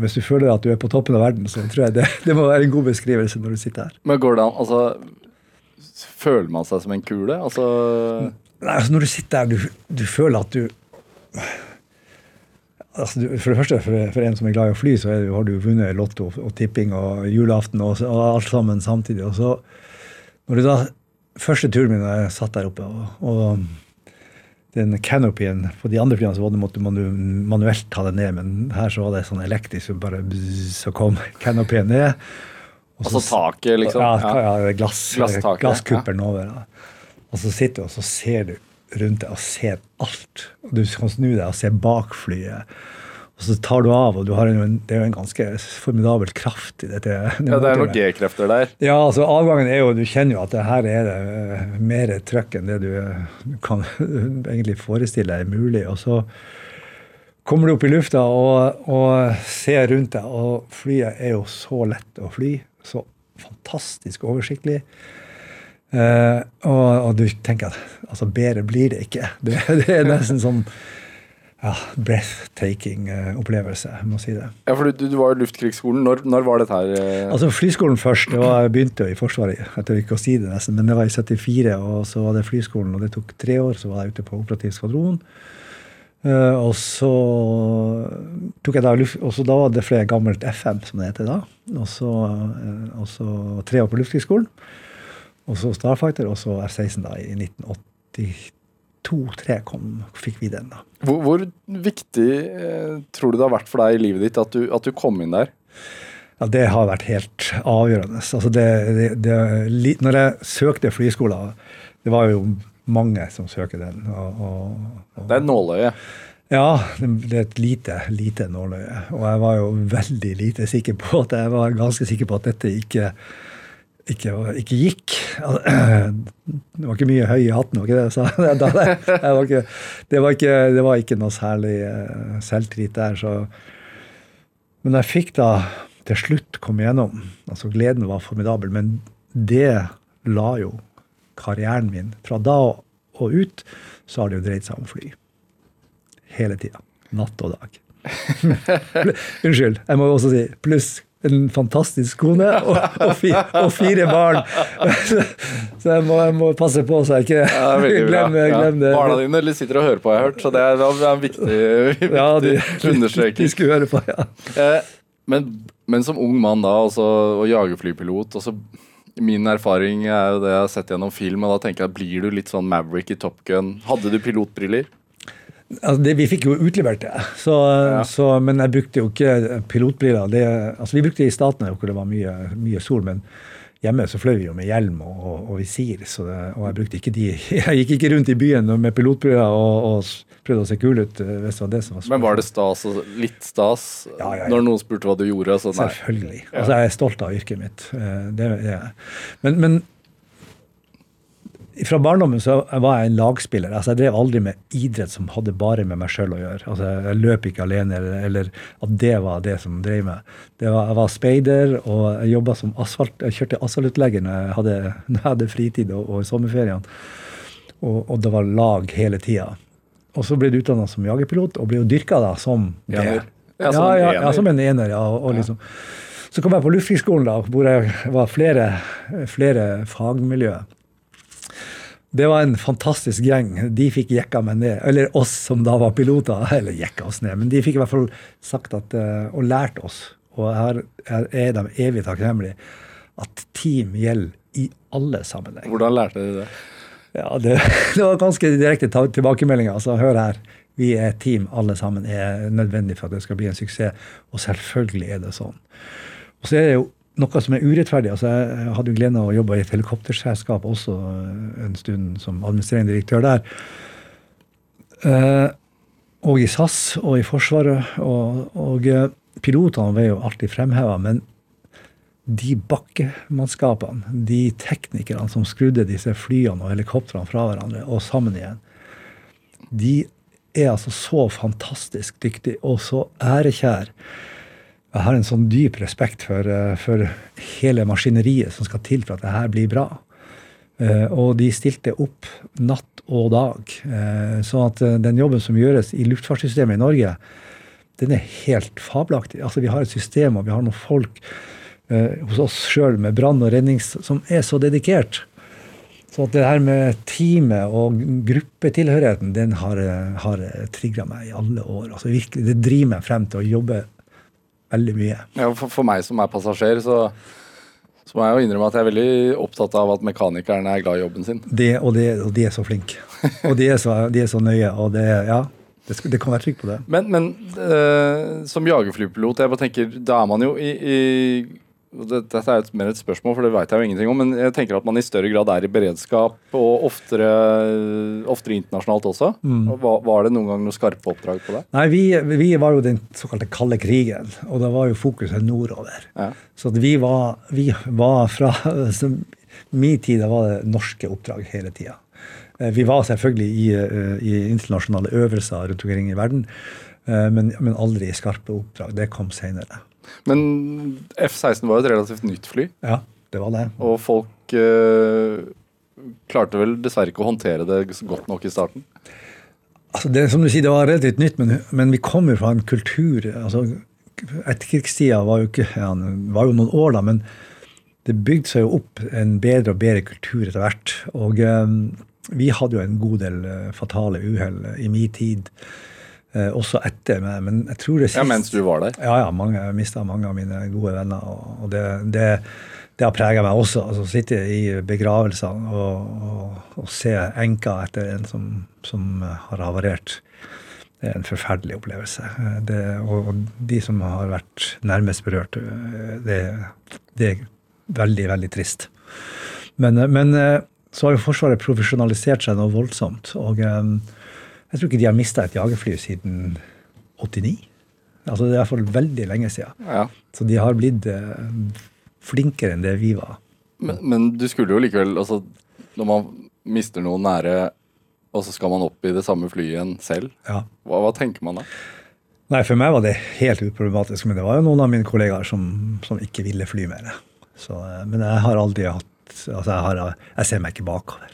hvis du føler at du er på toppen av verden, så tror jeg det, det må være en god beskrivelse når du sitter her. Men går det an, altså Føler man seg som en kule? Altså Nei, altså Når du sitter her, du, du føler at du Altså, for det første, for, for, en som er glad i å fly, så det, har du vunnet Lotto og tipping og julaften og, og, alt sammen samtidig. Og så, når du da, Første turen min da jeg satt der oppe, og, og den canopyen På de andre flyene så måtte man manuelt ta det ned, men her så var det sånn elektrisk, så bare bzz, så kom canopyen ned. Og så, altså taket, liksom? Ja, ja glass, glasskuppelen ja. over. Ja. Og så sitter du og så ser du rundt deg og ser alt. Og du kan snu deg og se bak flyet. Og så tar du av, og du har en, det er jo en ganske formidabel kraft i dette. Det ja, det er noen G-krefter der. Ja, altså avgangen er jo Du kjenner jo at det her er det uh, mer trøkk enn det du, du kan egentlig forestille deg er mulig. Og så kommer du opp i lufta og, og ser rundt deg, og flyet er jo så lett å fly. Så fantastisk oversiktlig. Uh, og, og, du tenker at altså, bedre blir det ikke. Det, det er nesten sånn ja, breathtaking uh, opplevelse. jeg må si det. Ja, for Du, du var i Luftkrigsskolen. Når, når, var dette her? Uh... Altså Flyskolen først. Det var, jeg begynte jo i Forsvaret, jeg tør ikke å si det nesten, men det var i 74. Og så var det flyskolen, og det tok tre år. Så var jeg ute på operativ skvadron. Uh, og så tok jeg da luft, og så da var det flere gammelt FM, som det heter da. Og så, og så tre år på Luftkrigsskolen. Og så Starfighter, og så F-16 da i 1982-3 fikk vi den. da. Hvor, hvor viktig eh, tror du det har vært for deg i livet ditt at du, at du kom inn der? Ja, Det har vært helt avgjørende. Altså det, det, det, når jeg søkte flyskolen det var jo mange som søker den. Og, og, og, det er nåløye? Ja, det er et lite, lite nåløye. Og jeg var jo veldig lite sikker på at jeg var ganske sikker på at dette ikke ikke, ikke, gikk. Det var ikke mye høy i hatten, var ikke det? Så, det, var ikke, det, var ikke, det, var ikke, noe særlig uh, selvtillit der. Så. Men jeg fikk da til slutt komme gjennom. altså Gleden var formidabel. Men det la jo karrieren min Fra da og ut så har det jo dreid seg om fly. Hele tida. Natt og dag. Unnskyld. Jeg må også si pluss en fantastisk kone og, og, fire, og fire barn. Så jeg må, jeg må, passe på så jeg ikke ja, glemmer ja. glem det. Barna dine sitter og hører på, jeg har hørt, så det er, det er en viktig, viktig ja, de, understreking. De skulle høre på, ja. Eh, men, men, som ung mann da, også, og jagerflypilot også, Min erfaring er jo det jeg har sett gjennom film, og da tenker jeg blir du litt sånn Maverick i Top Gun. Hadde du pilotbriller? Altså det, vi fikk jo utlevert det, så, ja. så, men jeg brukte jo ikke pilotbriller. Det, altså vi brukte det i Statene hvor det var mye, mye, sol, men hjemme så fløy vi jo med hjelm og, og, og visir. Det, og jeg brukte ikke de Jeg gikk ikke rundt i byen med pilotbriller og, og prøvde å se kul ut. Eh, hvis det var det som var Men var det stas, litt stas ja, ja, når noen spurte hva du gjorde? Så Selvfølgelig. Altså jeg er stolt av yrket mitt. Eh, det, men, men fra barndommen så var jeg en lagspiller. altså Jeg drev aldri med idrett som hadde bare med meg sjøl å gjøre. altså Jeg løp ikke alene, eller, eller, at det var det som drev meg. Var, jeg var speider, og jeg jobba som asfalt, jeg kjørte asfaltutlegger når jeg hadde, når jeg hadde fritid og, og sommerferiene. Og, og, det var lag hele tida. Og så ble du utdanna som jagerpilot, og ble jo dyrka da som det. Ja, som ja, ja, ja, som en ener. ja, og, og liksom. Så kom jeg på Luftfartsskolen, da, hvor jeg var flere, flere fagmiljøer. Det var en fantastisk gjeng. De fikk jekka meg ned. Eller oss som da var piloter. Eller jekka oss ned. Men de fikk i hvert fall sagt at, eh, og lært oss, og her er de evig takknemlige, at team gjelder i alle sammenhenger. Hvordan lærte de det? Ja, det, det var ganske direkte tilbakemeldinger. Altså, hør her. Vi er et team, alle sammen er nødvendig for at det skal bli en suksess. Og selvfølgelig er det sånn. Og så er det jo noe som er urettferdig. altså Jeg hadde jo gleden av å jobbe i et helikopterselskap også en stund som administrerende direktør der. Eh, og i SAS og i Forsvaret. Og, og eh, pilotene ble jo alltid fremheva, men de bakkemannskapene, de teknikerne som skrudde disse flyene og helikoptrene fra hverandre og sammen igjen, de er altså så fantastisk dyktige og så jeg har en sånn dyp respekt for, eh, for, hele maskineriet som skal til for at det her blir bra. Eh, og de stilte opp natt og dag. Eh, så at den jobben som gjøres i luftfartssystemet i Norge, den er helt fabelaktig. Altså, vi har et system og vi har noen folk hos oss sjøl med brann og redning som er så dedikert. Så det her med teamet og gruppetilhørigheten, den har, har trigga meg i alle år. Altså virkelig, Det driver meg frem til å jobbe veldig mye. Ja, for, for meg som er passasjer, så, så, må jeg jo innrømme at jeg er veldig opptatt av at mekanikerne er glad i jobben sin. Det, og, det, og de er så flinke. og de er så, de er så nøye. og det, ja, det, det, kan være trygg på det. Men, men uh, som jagerflypilot, jeg bare tenker, da er man jo i, i dette er et, mer et spørsmål, for det vet jeg jo ingenting om. Men jeg tenker at man i større grad er i beredskap, og oftere, oftere internasjonalt også. Mm. Var, var, det noen gang noen skarpe oppdrag på det? Nei, vi, vi, var jo den såkalte kalde krigen, og da var jo fokuset nordover. Ja. Så vi var, vi var fra Min tid da var det norske oppdrag hele tida. Eh, vi var selvfølgelig i, eh, i internasjonale øvelser rundt omkring i verden, eh, men, men aldri i skarpe oppdrag. Det kom seinere. Men F-16 var jo et relativt nytt fly. Ja, det var det. Og folk eh, klarte vel dessverre ikke å håndtere det godt nok i starten? Altså det, som du sier, det var relativt nytt, men, men vi kommer fra en kultur altså Etterkrigstida var jo ikke ja, var jo noen år, da, men det bygde seg jo opp en bedre og bedre kultur etter hvert. Og eh, vi hadde jo en god del eh, fatale uhell i min tid. Eh, også etter meg. Men jeg tror det sist... Ja, Mens du var der? Ja, ja. Mange, jeg mista mange av mine gode venner. Og, det, det, det, har prega meg også. altså Sitte i begravelsene og, og, og, se enka etter en som, som har havarert. Det er en forferdelig opplevelse. Det, og, og, de som har vært nærmest berørt, det, det er veldig, veldig trist. Men, men så har jo Forsvaret profesjonalisert seg noe voldsomt. og jeg tror ikke de har mista et jagerfly siden 89. Altså Det er i hvert fall veldig lenge siden. Ja. Så de har blitt eh, flinkere enn det vi var. Men, men, du skulle jo likevel altså, Når man mister noen nære, og så skal man opp i det samme flyet igjen selv, ja. hva, hva, tenker man da? Nei, For meg var det helt uproblematisk. Men det var jo noen av mine kollegaer som, som ikke ville fly mer. Så, eh, men jeg har aldri hatt Altså, jeg, har, jeg ser meg ikke bakover.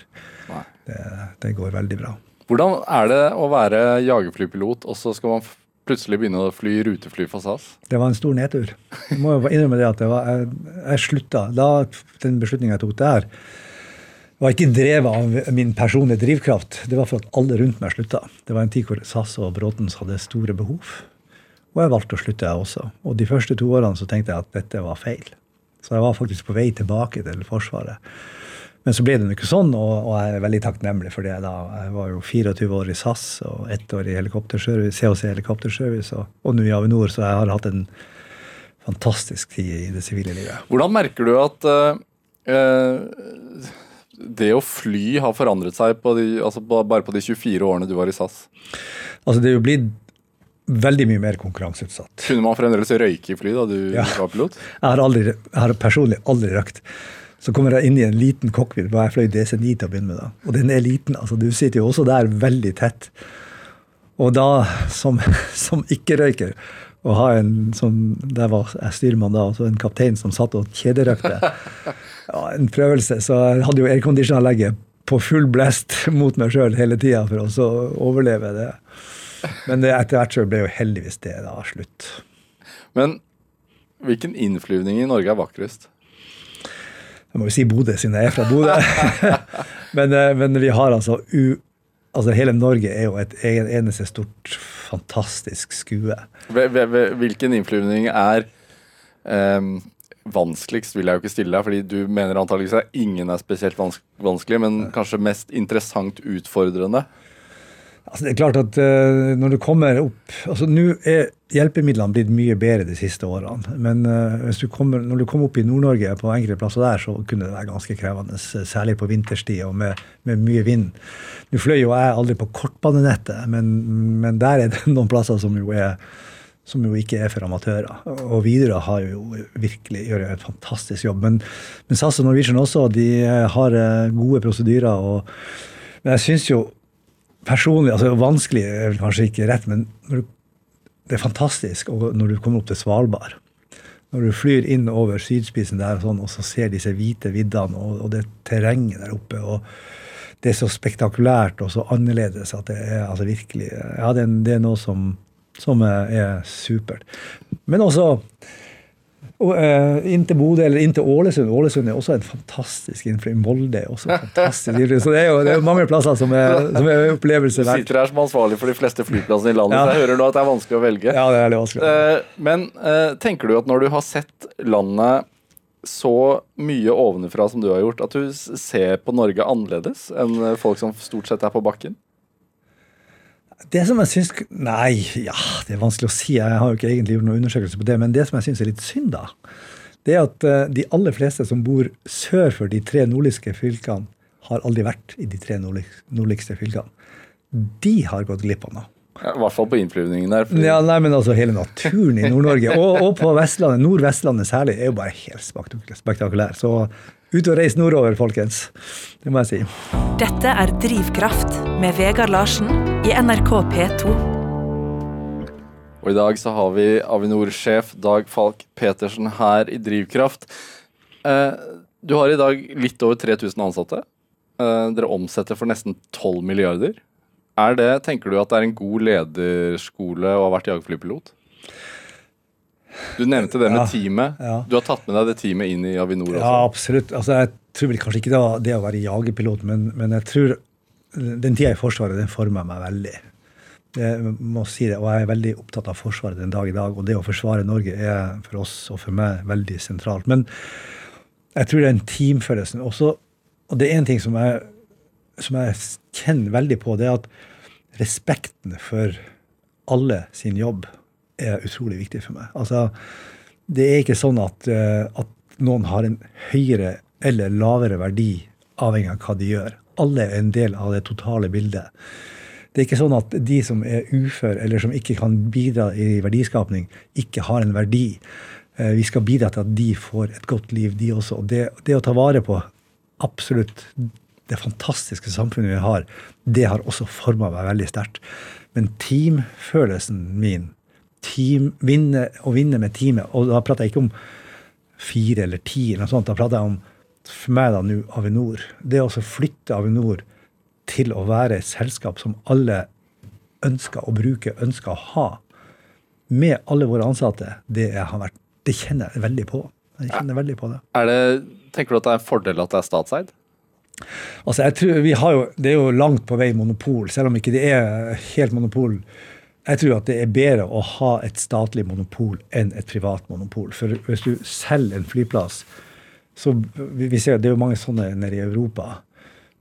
Det, det går veldig bra. Hvordan er det å være jagerflypilot, og så skal man plutselig begynne å fly rutefly for SAS? Det var en stor nedtur. Jeg må jo innrømme det at det var, jeg, jeg slutta. Da den beslutninga jeg tok der, var ikke drevet av min personlige drivkraft. Det var for at alle rundt meg slutta. Det var en tid hvor SAS og Bråtens hadde store behov. Og jeg valgte å slutte, jeg også. Og de første to årene så tenkte jeg at dette var feil. Så jeg var faktisk på vei tilbake til Forsvaret. Men så ble det ikke sånn, og, og, jeg er veldig takknemlig for det. da. Jeg var jo 24 år i SAS og ett år i helikopterservice, COC helikopterservice, og, og nå i Avinor, så jeg har hatt en fantastisk tid i det sivile livet. Hvordan merker du at uh, det å fly har forandret seg på de, altså bare på de 24 årene du var i SAS? Altså Det er jo blitt veldig mye mer konkurranseutsatt. Kunne man fremdeles røyke i fly da du ja. var pilot? Jeg har, aldri, jeg har personlig aldri røykt. Så kommer jeg inn i en liten cockpit, og jeg fløy DC9 til å begynne med. da. Og den er liten. altså Du sitter jo også der veldig tett. Og da, som, som ikke-røyker, å ha en sånn Der var jeg styrmann da, altså en kaptein som satt og kjederøkte. Ja, en prøvelse. Så jeg hadde jo airconditionanlegget på full blest mot meg sjøl hele tida for å overleve det. Men det, etter hvert så ble jo heldigvis det da slutt. Men hvilken innflyvning i Norge er vakrest? Jeg må jo si Bodø, siden jeg er fra Bodø. men, eh, men, vi har altså, u, altså Hele Norge er jo et eneste stort, fantastisk skue. Hvilken innflyvning er um, vanskeligst, vil jeg jo ikke stille deg, fordi du mener antakeligvis at ingen er spesielt vanskelig, men kanskje mest interessant utfordrende? Altså det er klart at uh, når du kommer opp altså Nå er hjelpemidlene blitt mye bedre de siste årene. Men uh, du kommer, når du kommer opp i Nord-Norge, på enkelte plasser der, så kunne det være ganske krevende. Særlig på vinterstid og med, med mye vind. Nå fløy jo jeg aldri på kortbanenettet, men, men, der er det noen plasser som jo, er, som jo ikke er for amatører. Og Widerøe har jo virkelig gjør et fantastisk jobb. Men, men SAS og Norwegian også, de har eh, gode prosedyrer. og men jeg synes jo personlig altså Vanskelig er vel kanskje ikke rett, men du, det er fantastisk når du kommer opp til Svalbard. Når du flyr inn over sydspissen der og, sånn, og så ser disse hvite viddene og, og det terrenget der oppe. og Det er så spektakulært og så annerledes at det er altså virkelig ja, det er, det er noe som, som er supert. Men også og, inn til Bodø eller inn til Ålesund. Ålesund er også en fantastisk innflytelse. Molde er også fantastisk innflytning. Så det er jo det er mange plasser som er, som er opplevelser verdt. Du sitter her som ansvarlig for de fleste flyplassene i landet, ja. så jeg hører nå at det er vanskelig å velge. Ja, det er veldig vanskelig. Uh, men uh, tenker du at når du har sett landet så mye ovenfra som du har gjort, at du ser på Norge annerledes enn folk som stort sett er på bakken? Det som jeg syns Nei, ja, det er vanskelig å si. Jeg har jo ikke egentlig gjort noen undersøkelse på det. Men det som jeg syns er litt synd, da, det er at uh, de aller fleste som bor sør for de tre nordligste fylkene, har aldri vært i de tre nordligste fylkene. De har gått glipp av noe. I hvert fall på innflyvningen der. Ja, nei, men altså Hele naturen i Nord-Norge, og, og, på Vestlandet, Nord-Vestlandet særlig, er jo bare helt spektakulær. Så ut og reis nordover, folkens. Det må jeg si. Dette er Drivkraft med Vegard Larsen i NRK P2. Og i dag så har vi Avinor-sjef Dag Falk Petersen her i Drivkraft. Eh, du har i dag litt over 3000 ansatte. Eh, dere omsetter for nesten 12 milliarder. Er det, Tenker du at det er en god lederskole å ha vært jagerflypilot? Du nevnte det med ja, teamet. Ja. Du har tatt med deg det teamet inn i Avinor også? Ja, absolutt. Altså, jeg tror vel kanskje ikke det, det å være jagerpilot, men, men jeg tror den tida i Forsvaret den former meg veldig. Jeg må si det, og jeg er veldig opptatt av Forsvaret den dag i dag. Og det å forsvare Norge er for oss og for meg veldig sentralt. Men jeg tror det er en teamfølelsen. Også, og det er en ting som jeg, som jeg kjenner veldig på, det er at respekten for alle sin jobb er utrolig viktig for meg. Altså, det er ikke sånn at, eh, at noen har en høyere eller lavere verdi avhengig av hva de gjør. Alle er en del av det totale bildet. Det er ikke sånn at de som er ufør eller som ikke kan bidra i verdiskapning, ikke har en verdi. Eh, vi skal bidra til at de får et godt liv, de også. Og det, det å ta vare på absolutt det fantastiske samfunnet vi har, det har også forma meg veldig sterkt. Men teamfølelsen min, team, vinne, å vinne med teamet Og da prater jeg ikke om fire eller ti, eller noe sånt, da prater jeg om for meg da nå Avinor. Det å flytte Avinor til å være et selskap som alle ønsker å bruke, ønsker å ha. med alle våre ansatte, det, har vært, det kjenner jeg veldig på. Jeg kjenner veldig på det. Er det. Tenker du at det er en fordel at det er statseid? Altså, jeg tror, vi har jo, Det er jo langt på vei monopol, selv om ikke det er helt monopol. Jeg tror at det er bedre å ha et statlig monopol enn et privat monopol. For hvis du selger en flyplass, så vi ser Det er jo mange sånne nede i Europa.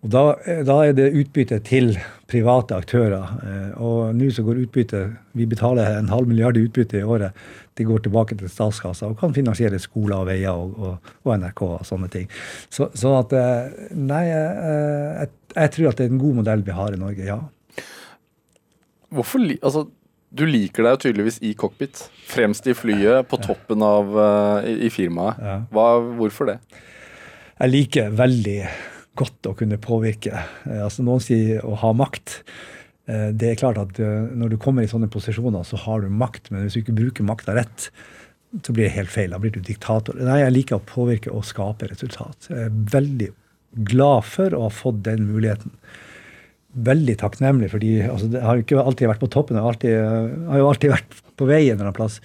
Og da, da, er det utbytte til private aktører. Eh, og nå så går utbyttet Vi betaler en halv milliard i utbytte i året. Det går tilbake til statskassa og kan finansiere skoler og veier og, og, og NRK og sånne ting. Så, så at eh, Nei, jeg, jeg, jeg, tror at det er en god modell vi har i Norge, ja. Hvorfor Altså, du liker deg jo tydeligvis i cockpit. Fremst i flyet, på toppen av i, i firmaet. Hva, hvorfor det? Jeg liker veldig godt å kunne påvirke. Eh, altså Noen sier å ha makt. Eh, det er klart at Når du kommer i sånne posisjoner, så har du makt. Men hvis du ikke bruker makta rett, så blir det helt feil. Da blir du diktator. Nei, Jeg liker å påvirke og skape resultat. Jeg er veldig glad for å ha fått den muligheten. Veldig takknemlig, fordi altså, jeg har jo ikke alltid vært på toppen. Jeg har, alltid, har jo alltid vært på vei en eller annen plass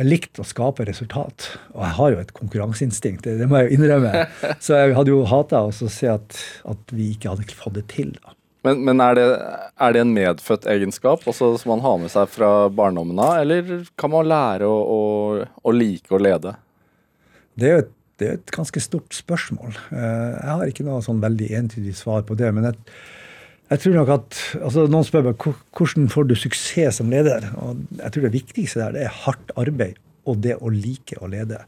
jeg likte å skape resultat. Og jeg har jo et konkurranseinstinkt, det, det må jeg jo innrømme. Så jeg hadde jo hata å se at, at, vi ikke hadde fått det til. da. Men, men er, det, er, det, en medfødt egenskap også, som man har med seg fra barndommen av, eller kan man lære å, å, å like å lede? Det er jo et, det er et ganske stort spørsmål. Eh, jeg har ikke noe sånn veldig entydig svar på det. men jeg jeg tror nok at, altså Noen spør meg hvordan får du suksess som leder. og Jeg tror det viktigste der det er hardt arbeid og det å like å lede.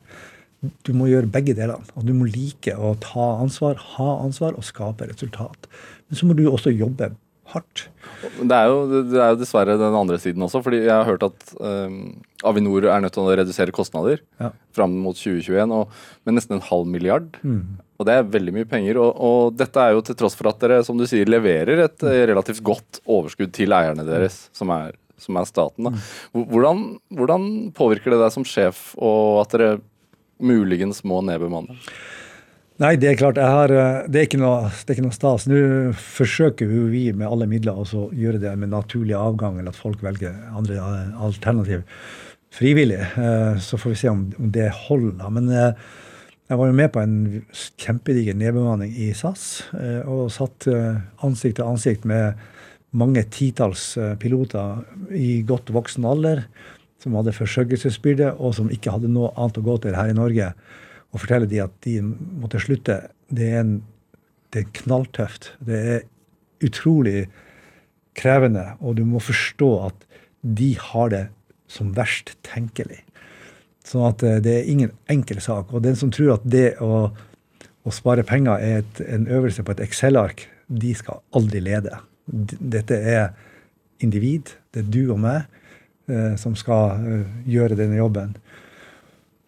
Du må gjøre begge delene. og Du må like å ta ansvar, ha ansvar og skape resultat. Men så må du også jobbe hardt. Det er, jo, det er jo dessverre den andre siden også. fordi jeg har hørt at um, Avinor er nødt til å redusere kostnader ja. fram mot 2021 og, med nesten en halv milliard. Mm. Og det er veldig mye penger. Og, og, dette er jo til tross for at dere som du sier, leverer et eh, relativt godt overskudd til eierne deres, som er, som er staten. Da. Hvordan, hvordan, påvirker det deg som sjef, og at dere muligens må nedbemanne? Nei, det er klart. Har, eh, det, er ikke noe, det er ikke noe stas. Nå forsøker vi med alle midler å gjøre det med naturlig avgang, eller at folk velger andre eh, alternativ frivillig. Så får vi se om, det holder. Men jeg var jo med på en kjempediger nedbemanning i SAS eh, og satt eh, ansikt til ansikt med mange titalls eh, piloter i godt voksen alder som hadde forsørgelsesbyrde, og som ikke hadde noe annet å gå til her i Norge. Og fortelle de at de måtte slutte, det er, en, det er knalltøft. Det er utrolig krevende, og du må forstå at de har det som verst tenkelig. Sånn at eh, det er ingen enkel sak. Og den som tror at det å, å spare penger er et, en øvelse på et Excel-ark, de skal aldri lede. Dette er individ. Det er du og meg eh, som skal eh, gjøre denne jobben.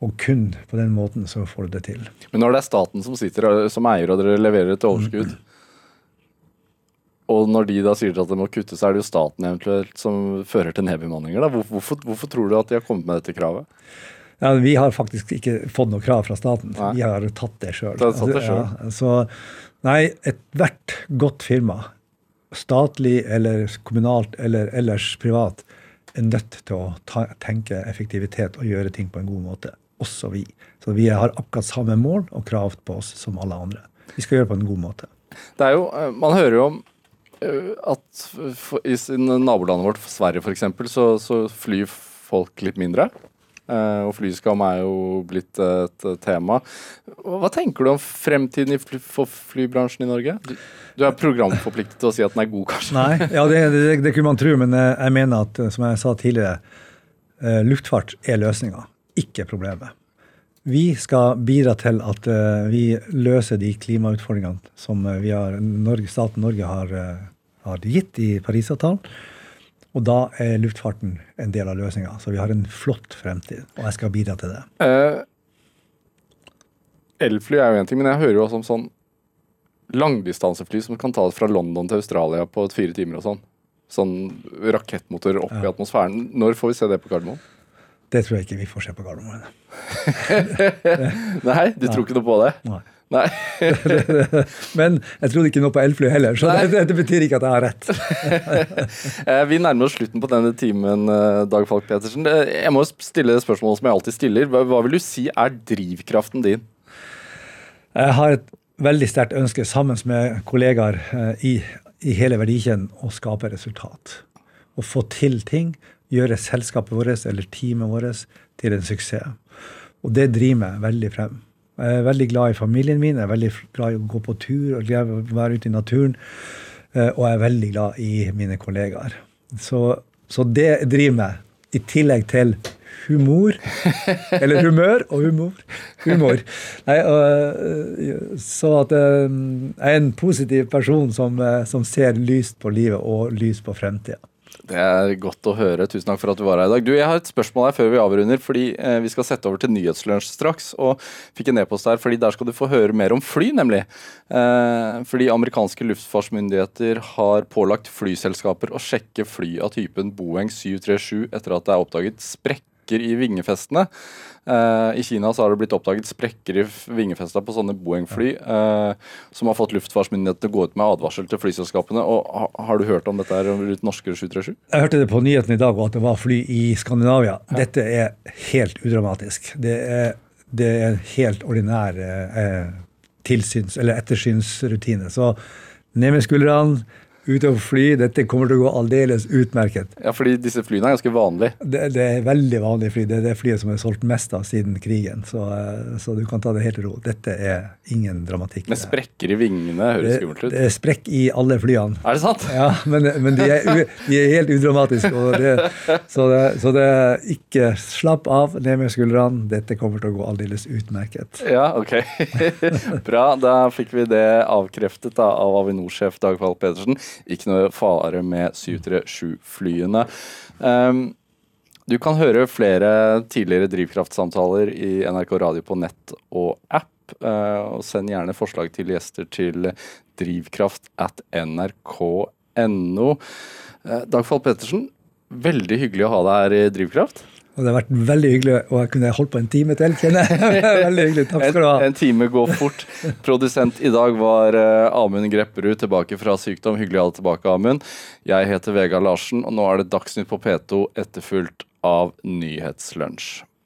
Og kun på den måten så får du det til. Men når det er staten som sitter som eier, og dere leverer et overskudd. Og når de da sier at det må kutte, så er det jo staten eventuelt som fører til nedbemanninger. Hvorfor, hvorfor, tror du at de har kommet med dette kravet? Ja, vi har faktisk ikke fått noe krav fra staten. Nei. Vi har tatt det sjøl. Altså, ja, så nei, ethvert godt firma, statlig eller kommunalt eller ellers privat, er nødt til å ta, tenke effektivitet og gjøre ting på en god måte. Også vi. Så vi har akkurat samme mål og krav på oss som alle andre. Vi skal gjøre det på en god måte. Det er jo, eh, Man hører jo om eh, for, i nabolandet vårt, Sverige f.eks., så, så flyr folk litt mindre. Uh, og flyskam er jo blitt et tema. Hva tenker du om fremtiden for flybransjen i Norge? Du, du er programforpliktet til å si at den er god, kanskje? Nei, ja, det, det, det kunne man tro, men eh, jeg mener at, som jeg sa tidligere, uh, luftfart er løsninga, ikke problemet. Vi skal bidra til at vi løser de klimautfordringene som vi har, Norge, staten Norge har, har gitt i Parisavtalen. Og da er luftfarten en del av løsninga. Så vi har en flott fremtid, og jeg skal bidra til det. Eh, elfly er jo én ting, men jeg hører jo også om sånn langdistansefly som kan ta fra London til Australia på fire timer og sånn. Sånn rakettmotorer opp ja. i atmosfæren. Når får vi se det på Gardermoen? Det tror jeg ikke vi får se på Gardermoen. Nei, du tror ikke noe på det? Nei. Nei. Men jeg trodde ikke noe på elfly heller, så det, det betyr ikke at jeg har rett. Eh, Vi nærmer oss slutten på denne timen, eh, Dag Falk Petersen. Jeg må stille spørsmålet som jeg alltid stiller. Hva, hva vil du si er drivkraften din? Jeg har et veldig sterkt ønske sammen med kollegaer eh, i, i hele verdikjeden å skape resultat. Å få til ting. Gjøre selskapet vårt eller teamet vårt til en suksess. Og det driver meg veldig frem. Jeg er veldig glad i familien min, jeg er veldig glad i å gå på tur og være ute i naturen. eh, Og jeg er veldig glad i mine kollegaer. Så, så det driver meg, i tillegg til humor. Eller humør og humor. Humor. Nei, og, så at eh, jeg er en positiv person som, eh, som ser lyst på livet og lyst på fremtida. Det er godt å høre. Tusen takk for at du var her i dag. Du, Jeg har et spørsmål her før vi avrunder, fordi eh, vi skal sette over til Nyhetslunsj straks. Og fikk en e-post der, fordi der skal du få høre mer om fly, nemlig. Eh, fordi amerikanske luftfartsmyndigheter har pålagt flyselskaper å sjekke fly av typen Boeing 737 etter at det er oppdaget sprekker i vingefestene. Eh, I Kina så har det blitt oppdaget sprekker i vingefesta på sånne Boeing-fly, eh, som har fått luftfartsmyndighetene til å gå ut med advarsel til flyselskapene. Og ha, Har du hørt om dette her rundt norske 737? Jeg hørte det på nyheten i dag og at det var fly i Skandinavia. Dette er helt udramatisk. Det er, det er en helt ordinær eh, tilsyns- eller ettersynsrutine. Så ned med skuldrene, ut og fly. Dette kommer til å gå aldeles utmerket. Ja, fordi disse flyene er ganske vanlige. Det, det er veldig vanlige fly. Det er det flyet som er solgt mest av siden krigen. Så, eh, så du kan ta det helt i ro. Dette er ingen dramatikk. Men sprekker i vingene høres skummelt ut. det er sprekk i alle flyene. Er det sant? Ja, men, men de, er, de er helt udramatiske. Det, så, det, så det er ikke slapp av, ned med skuldrene. Dette kommer til å gå aldeles utmerket. Ja, ok. Bra. Da fikk vi det avkreftet da, av Avinor-sjef Dag Pedersen. Ikke noe fare med 737-flyene. Um, du kan høre flere tidligere drivkraftsamtaler i NRK Radio på nett og app. Uh, og send gjerne forslag til gjester til drivkraft at nrk.no. Uh, Dag Pettersen, Pedersen, veldig hyggelig å ha deg her i Drivkraft. Og det har vært veldig hyggelig, og jeg kunne holdt på en time til, kjenner jeg. Veldig hyggelig. Takk skal du ha. En, en time går fort. Produsent i dag var uh, Amund Grepperud, tilbake fra sykdom. Hyggelig å ha deg tilbake, Amund. Jeg heter Vegard Larsen, og nå er det Dagsnytt på P2 etterfulgt av Nyhetslunsj.